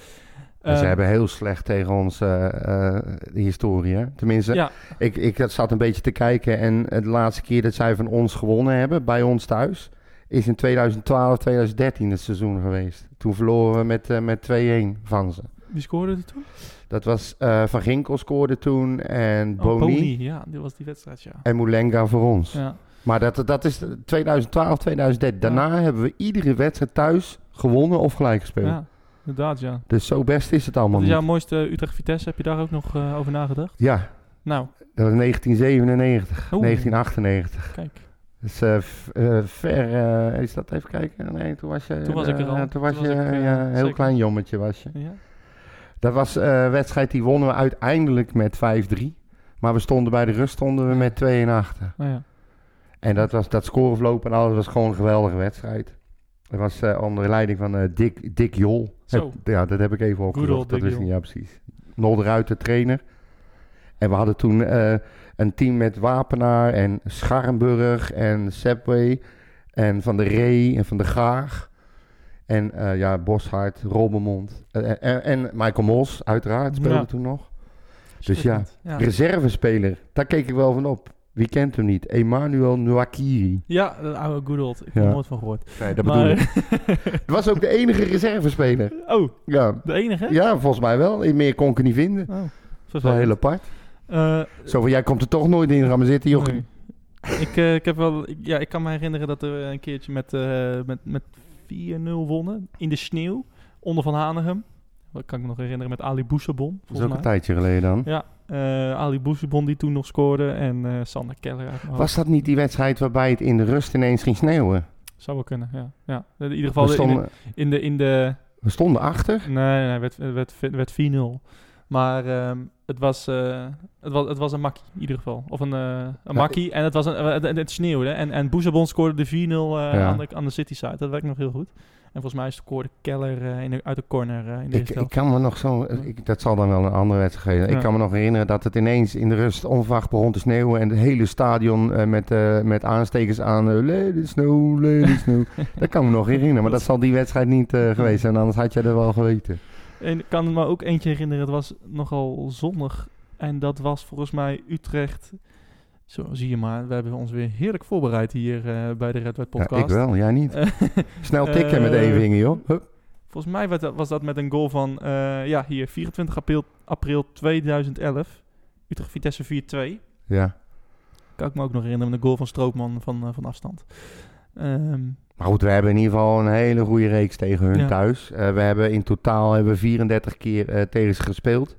Ze Eh, hebben heel slecht tegen ons eh, eh, de historie. Hè? Tenminste, Ja, ik, ik zat een beetje te kijken. En de laatste keer dat zij van ons gewonnen hebben, bij ons thuis, is in 2012, 2013 het seizoen geweest. Toen verloren we met, eh, met 2-1 van ze. wie scoorde er toen? Dat was eh, Van Ginkel scoorde toen en Oh, Boni. Boni, ja, dit was die wedstrijd, ja. En Moulenga voor ons. ja. Maar dat, dat is 2012, 2013. Daarna hebben we iedere wedstrijd thuis gewonnen of gelijk gespeeld. Ja, inderdaad, ja. Dus zo best is het allemaal is niet. mooiste Utrecht-Vitesse? Heb je daar ook nog eh, over nagedacht? Ja, Nou, dat was 1997, Oeh. 1998. kijk. Dus eh, eh, ver, eh, is dat even kijken? Nee, toen was je... Toen was ik er al. toen was Toen je was ik, heel zeker. klein jommetje was je. Ja. Dat was een wedstrijd die wonnen we uiteindelijk met 5-3. Maar we stonden bij de rust stonden we met 2 achter. Nou ja. En dat, was, dat scoreverloop en alles was gewoon een geweldige wedstrijd. Dat was onder leiding van Dick, Dick Jol. Heb- ja, dat heb ik even opgezocht. Dat wist niet, ja precies. Nol eruit, de trainer. En we hadden toen eh, een team met Wapenaar en Scharrenburg en Sepway en Van der Ree en Van der Gaag. En eh, ja, Boshart, Robbermond eh, en, en Michael Mos, uiteraard, speelde Ja. toen nog. Dus ja, ja. reservespeler, daar keek ik wel van op. Wie kent hem niet? Emmanuel Nwakiri. Ja, de oude good old. Ik heb Ja. er nooit van gehoord. Nee, dat bedoel ik. maar, Het was ook de enige reservespeler. oh, Ja, de enige? ja volgens mij wel. Meer kon ik niet vinden. Oh, Dat is wel heel apart. Eh, Zo van, jij komt er toch nooit in. Ga maar zitten, joh. nee. ik, eh, ik heb wel, ik, ja, ik kan me herinneren dat we een keertje met, eh, met, met 4-0 wonnen in de sneeuw onder Van Hanegem. Dat kan ik me nog herinneren met Ali Boussabon. Dat is ook een tijdje geleden dan. Ja, eh, Ali Boussabon die toen nog scoorde en eh, Sander Keller. Was dat niet die wedstrijd waarbij het in de rust ineens ging sneeuwen? Zou wel kunnen, ja. ja. In ieder geval We in de, stonden, in de, in de we stonden achter. Nee, nee, het werd, werd, werd 4-0. Maar ehm, het, was, eh, het, was, het was een makkie, in ieder geval. Of een, eh een makkie. En het, was een, eh, het, het sneeuwde. En, en Boezebon scoorde de 4-0 eh, Ja. aan, de, aan de City side. Dat werkt nog heel goed. En volgens mij scoorde Keller in de, uit de corner in de Ik, ik kan me nog zo... Ik, dat zal dan wel een andere wedstrijd geven. Ja. Ik kan me nog herinneren dat het ineens in de rust onverwacht begon te sneeuwen. En het hele stadion met, met aanstekers aan... it snow, it snow. dat kan me nog herinneren. Maar dat zal die wedstrijd niet geweest zijn. Anders had jij er wel geweten. En ik kan me ook eentje herinneren. Het was nogal zonnig. En dat was volgens mij Utrecht... Zo, zie je maar. We hebben ons weer heerlijk voorbereid hier eh, bij de Red White Ja, Podcast. ik wel, jij niet. Eh, Snel tikken met Eh, één vinger, joh. Hup. Volgens mij was dat, was dat met een goal van, eh, ja, hier, 24 april, april 2011. Utrecht Vitesse 4-2. Ja. Kan ik me ook nog herinneren, met een goal van Stroopman van, eh, van afstand. Ehm, Maar goed, we hebben in ieder geval een hele goede reeks tegen hun Ja. thuis. Eh, we hebben in totaal hebben we 34 keer eh, tegen ze gespeeld.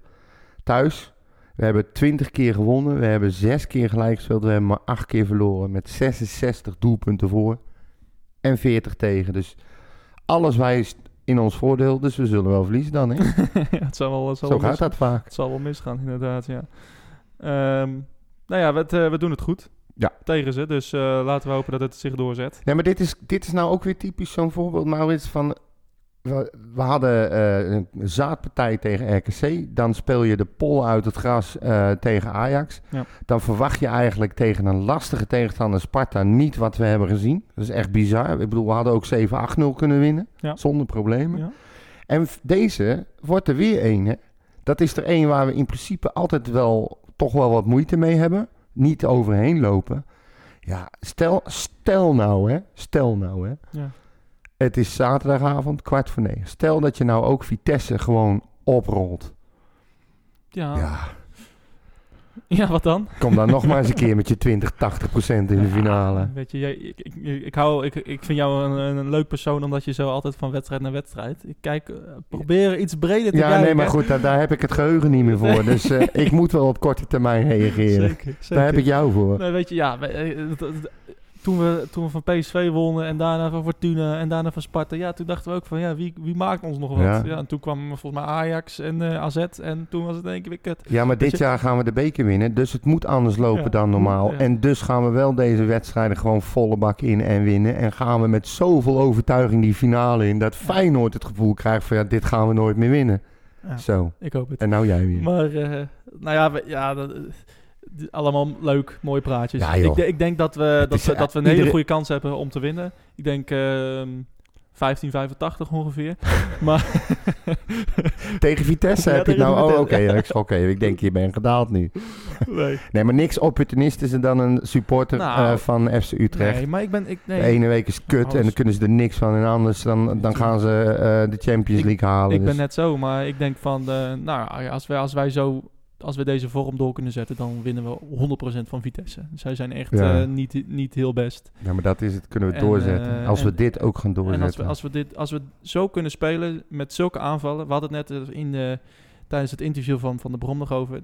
Thuis. We hebben 20 keer gewonnen. We hebben 6 keer gelijk gespeeld. We hebben maar 8 keer verloren. Met 66 doelpunten voor. En 40 tegen. Dus alles wijst in ons voordeel. Dus we zullen wel verliezen dan. Hè? ja, het zal wel, het zal Zo wel gaat dat vaak. Het zal wel misgaan, inderdaad, ja. Ehm, nou ja, we, het, eh, we doen het goed. Ja. Tegen ze, dus eh, laten we hopen dat het zich doorzet. Nee, maar dit is, dit is nou ook weer typisch zo'n voorbeeld, Maurits, van... We, we hadden eh, een zaadpartij tegen RKC. Dan speel je de pol uit het gras eh, tegen Ajax. Ja. Dan verwacht je eigenlijk tegen een lastige tegenstander Sparta niet wat we hebben gezien. Dat is echt bizar. Ik bedoel, we hadden ook 7-8-0 kunnen winnen. Ja. Zonder problemen. Ja. En deze wordt er weer één. hè. Dat is er één waar we in principe altijd wel toch wel wat moeite mee hebben. Niet overheen lopen. Ja, stel, stel nou hè. Stel nou hè. Ja. Het is zaterdagavond, kwart voor negen. Stel dat je nou ook Vitesse gewoon oprolt. Ja. ja. Ja, wat dan? kom dan nog maar eens een keer met je 20, 80 procent in de finale. Ja, weet je, jij, ik, ik, ik, hou, ik, ik vind jou een, een leuk persoon omdat je zo altijd van wedstrijd naar wedstrijd. Ik kijk, eh, probeer iets breder te Ja, kijken. nee, maar goed, daar, daar heb ik het geheugen niet meer voor. Nee. Dus eh, ik moet wel op korte termijn reageren. Zeker, zeker. Daar heb ik jou voor. Nee, weet je, ja, toen we, toen we van PSV wonnen en daarna van Fortuna en daarna van Sparta, ja, toen dachten we ook van, ja, wie, wie maakt ons nog wat? Ja. Ja. en toen kwam volgens mij Ajax en eh, AZ en toen was het in één keer weer kut. Ja, maar dit je- jaar gaan we de beker winnen. Dus het moet anders lopen Ja, dan normaal. ja. En dus gaan we wel deze wedstrijden gewoon volle bak in en winnen. En gaan we met zoveel overtuiging die finale in. Dat Feyenoord het gevoel krijgt van ja, dit gaan we nooit meer winnen. Ja, Zo. ik hoop het. En nou jij weer. Maar, eh, nou ja, we- ja dat, allemaal leuk, mooie praatjes. Ja, ik, ik denk dat we, dat is, we, dat we een hele goede kans hebben om te winnen. Ik denk ehm 1585 ongeveer. maar Tegen Vitesse Ja, heb je het nou... Oh, oké. ik- Oké, ik denk je bent gedaald nu. nee. Nee, maar niks opportunistischer dan een supporter Nou, eh, van FC Utrecht. nee, maar ik ben... Ik, nee, De ene week is kut en dan kunnen ze er niks van. En anders dan, dan gaan ze eh, de Champions Ik- League halen. ik ben Dus- net zo, maar ik denk van... eh, nou, als wij, als wij zo... Als we deze vorm door kunnen zetten, dan winnen we 100% van Vitesse. Zij zijn echt Ja. eh, niet, niet heel best. Ja, maar dat is het. Kunnen we En, doorzetten. eh, als we dit ook gaan doorzetten. En als we, als, we dit, als we zo kunnen spelen met zulke aanvallen. We hadden het net eh, in de, tijdens het interview van, van de Brom nog over.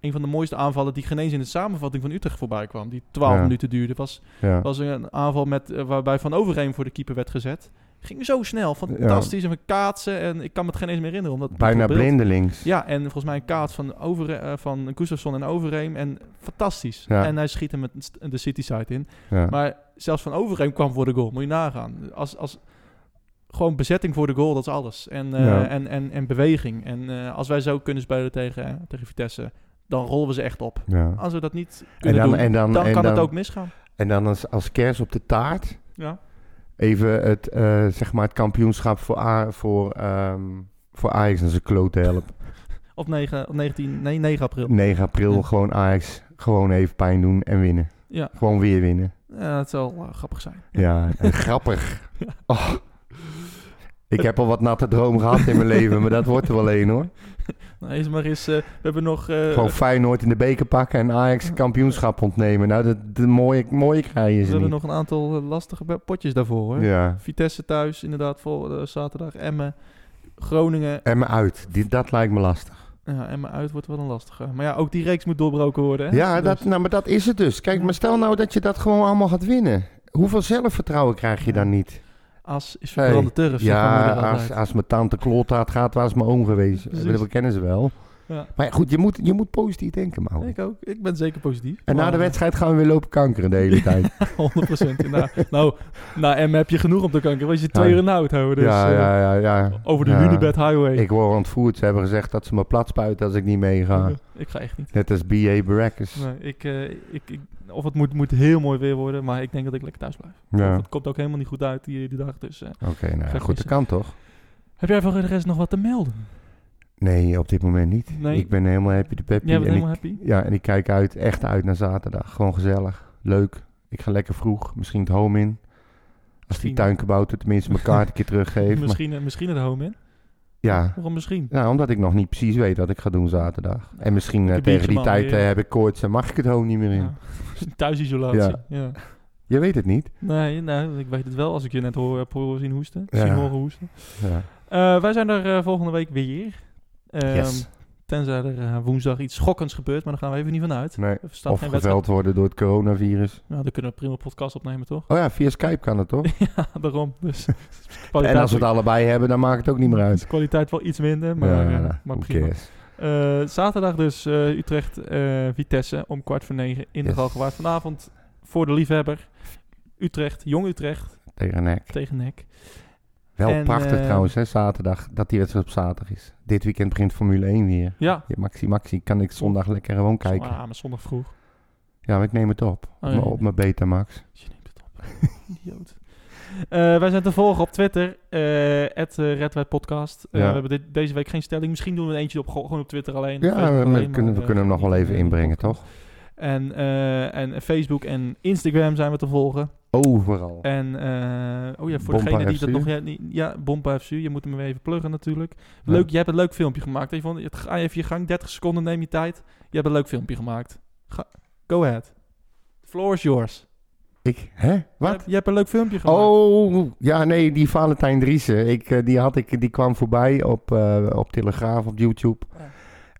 Een van de mooiste aanvallen die genees in de samenvatting van Utrecht voorbij kwam. Die 12 Ja. minuten duurde. Was, was een aanval met, waarbij Van Overheem voor de keeper werd gezet. Ging zo snel. Fantastisch. En we kaatsen. En ik kan me het geen eens meer herinneren. Omdat Bijna blindelings. Ja, en volgens mij een kaart van, over, eh, van Gustafsson en Overheem. En fantastisch. Ja. En hij schiet hem met de City side in. Ja. Maar zelfs van Overheem kwam voor de goal. Moet je nagaan. Als, als gewoon bezetting voor de goal, dat is alles. En, eh, en, en, en beweging. En eh, als wij zo kunnen spelen tegen, tegen Vitesse, dan rollen we ze echt op. Als we dat niet En kunnen dan, doen, en dan, dan en kan dan, het ook misgaan. En dan als, als kers op de taart Ja. Even het, eh, zeg maar het kampioenschap voor, A, voor, ehm, voor Ajax en zijn kloot te helpen. Op 9, op 19, nee, 9 april. 9 april Ja. gewoon Ajax gewoon even pijn doen en winnen. Ja, Gewoon weer winnen. ja dat zal eh, grappig zijn. Ja, en grappig. Oh. Ik heb al wat natte dromen gehad in mijn leven, maar dat wordt er wel één hoor. Nou, eens maar eens, eh, we hebben nog... eh, Gewoon Feyenoord in de beker pakken en Ajax kampioenschap ontnemen. Nou, dat, de mooie, mooie krijgen we ze hebben niet. nog een aantal eh, lastige potjes daarvoor hoor. Ja, Vitesse thuis, inderdaad, voor zaterdag. Emmen, Groningen. en me uit. Die, dat lijkt me lastig. Ja, Emmen uit wordt wel een lastige. Maar ja, ook die reeks moet doorbroken worden. Hè? Ja, dat, Dus- nou, maar dat is het dus. Kijk, maar stel nou dat je dat gewoon allemaal gaat winnen. Hoeveel zelfvertrouwen krijg je dan niet? As is Hey, verbrande turf. Ja, als, als mijn tante kloot gaat, was mijn oom geweest. Precies. Dat kennen ze wel. Ja. Maar goed, je moet, je moet positief denken, man. Ik ook. Ik ben zeker positief. En na de eh, wedstrijd gaan we weer lopen kankeren de hele tijd. 100%. nou, nou, na Emmen heb je genoeg op de kanker. Was je twee uur in de hout houden. Dus, ja, eh, ja, ja, ja. Over de. Hunebed Highway. Ik word ontvoerd. Ze hebben gezegd dat ze me plat spuiten als ik niet meega. Ik ga echt niet. Net als B.A. Baracus. Nee, ik, eh, ik, ik, of het moet, moet heel mooi weer worden, maar ik denk dat ik lekker thuis blijf. Ja. Het komt ook helemaal niet goed uit die, die dag. Dus, eh. Oké, nou ja, goed, dat kan toch? Heb jij voor de rest nog wat te melden? Nee, op dit moment niet. Nee. Ik ben helemaal happy de peppy. Jij bent en helemaal ik, happy? Ja, en ik kijk uit, echt uit naar zaterdag. Gewoon gezellig, leuk. Ik ga lekker vroeg, misschien het home in. Als die Misschien. tuinkabouter tenminste mijn kaart een keer teruggeeft. Misschien, eh, misschien het home in. Ja, Waarom misschien? nou, omdat ik nog niet precies weet wat ik ga doen zaterdag. En misschien eh, tegen die tijd eh, heb ik koorts en mag ik het home niet meer in. Ja. Thuisisolatie. Ja. Ja. Je weet het niet. Nee, nou, ik weet het wel als ik je net hoor, heb horen zien hoesten. Ja. Zien horen hoesten. Ja. Eh, wij zijn er volgende week weer. Ehm, Yes. Tenzij er eh, woensdag iets schokkends gebeurt, maar daar gaan we even niet van uit. Nee. Of geen geveld worden door het coronavirus. Nou, dan kunnen we prima podcast opnemen, toch? Oh ja, via Skype kan het toch? ja, daarom. Dus en als we het allebei hebben, dan maakt het ook niet meer uit. kwaliteit wel iets minder, maar, ja, eh, ja, maar prima. Eh, zaterdag dus eh, Utrecht eh, Vitesse om kwart voor negen in de Yes. Galgenwaard. Vanavond voor de liefhebber Utrecht, Jong Utrecht Tegen nek. tegen NEC. Wel En, prachtig eh, trouwens, hè, zaterdag. Dat die wedstrijd op zaterdag is. Dit weekend begint Formule 1 weer. Ja, Ja, Maxi Maxi kan ik zondag lekker gewoon kijken. Ah, maar zondag vroeg. Ja, maar ik neem het op. Oh, op, ja. mijn- op mijn Betamax. Je neemt het op. Idioot. Eh, wij zijn te volgen op Twitter, uh, Podcast. Eh, Ja. We hebben dit, deze week geen stelling. Misschien doen we er eentje op, gewoon op Twitter alleen. Ja, we, kunnen, we kunnen hem nog wel even inbrengen, toch? En, en Facebook en Instagram zijn we te volgen. Overal. En eh, oh ja, voor Bompa degene die dat nog ja, niet, ja, Bompa FCU, je moet hem weer even pluggen natuurlijk. Leuk, je hebt een leuk filmpje gemaakt. Je vond, het- ga even je gang, 30 seconden neem je tijd. Je hebt een leuk filmpje gemaakt. Ga, go ahead. The floor is yours. Ik, hè? Wat? je hebt een leuk filmpje gemaakt. Oh, ja, nee, die Valentijn Driessen. Ik, eh, die, had ik, die kwam voorbij op, eh, op Telegraaf, op YouTube. Ja.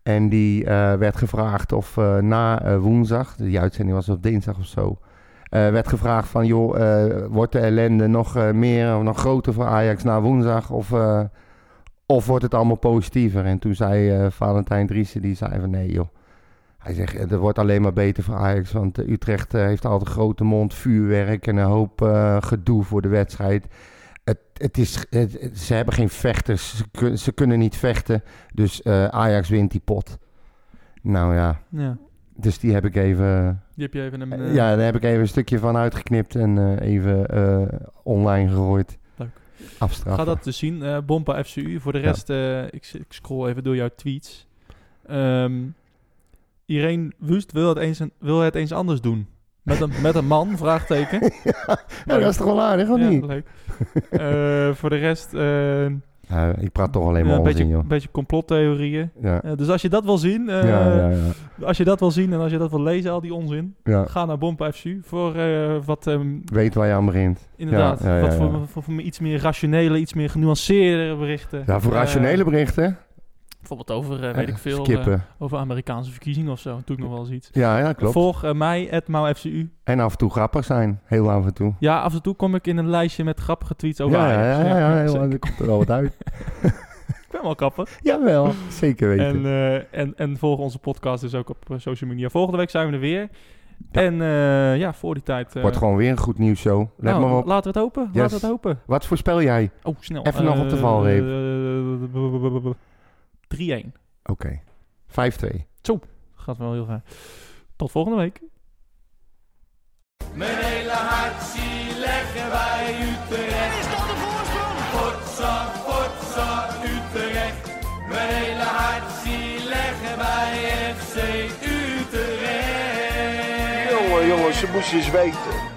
En die eh, werd gevraagd of eh, na eh, woensdag, die uitzending was op dinsdag of zo, werd gevraagd van, joh, eh, wordt de ellende nog eh, meer of nog groter voor Ajax na woensdag? Of, eh, of wordt het allemaal positiever? En toen zei eh, Valentijn Driessen, die zei van, nee joh. Hij zegt, het wordt alleen maar beter voor Ajax, want eh, Utrecht eh, heeft altijd een grote mond, vuurwerk en een hoop eh, gedoe voor de wedstrijd. Het, het is, ze hebben geen vechters, ze, ze kunnen niet vechten, dus eh, Ajax wint die pot. Nou ja, Ja, dus die heb ik even, die heb je even een... eh, ja, daar heb ik even een stukje van uitgeknipt en eh, even eh, online gegooid. Leuk. Afstraffen. Ga dat dus zien. eh Bompa FCU. Voor de rest, eh, ik, ik scroll even door jouw tweets. Ehm Irene Wust wil het, eens, een- wil het eens anders doen. Met een, met een man, vraagteken. ja, dat is toch wel aardig, of Ja, niet? leuk. Eh, voor de rest, eh, Ja, ik praat toch alleen maar een beetje, een beetje complottheorieën. Ja. Dus als je dat wil zien, eh, ja, als je dat wil zien en als je dat wil lezen, al die onzin, ga naar Bompa FCU voor eh, wat, ehm, Weet waar je aan begint. inderdaad, wat. Voor, voor, voor iets meer rationele, iets meer genuanceerde berichten. Ja, voor Eh, rationele berichten. Bijvoorbeeld over, eh, weet ik veel, eh, over Amerikaanse verkiezingen of zo. Doe ik nog wel eens iets. ja, ja, klopt. Volg eh, mij, at MauFCU. En af en toe grappig zijn. Heel af en toe. Ja, af en toe kom ik in een lijstje met grappige tweets over ja, ja, ja, ja, ja, zeker. er komt er wel wat uit. Ik ben wel grappig. Jawel, zeker weten. En, eh, en, en volg onze podcast dus ook op eh, social media. Volgende week zijn we er weer. Ja. En eh, ja, voor die tijd... eh, Wordt gewoon weer een goed nieuwsshow. Let nou, maar op. Laten we het hopen. Yes. Laten we het hopen. Wat voorspel jij? Oh, snel. Even nog op de valreep. Eh, 3-1. Oké. 5-2. gaat wel heel ver. Tot volgende week. Mijn hele hart zie leggen wij Utrecht. Is dat de voorsprong? Potsa, potsa, Utrecht. Mijn hele hart zie leggen wij FC Utrecht. Jongen, jongens, ze moesten eens weten.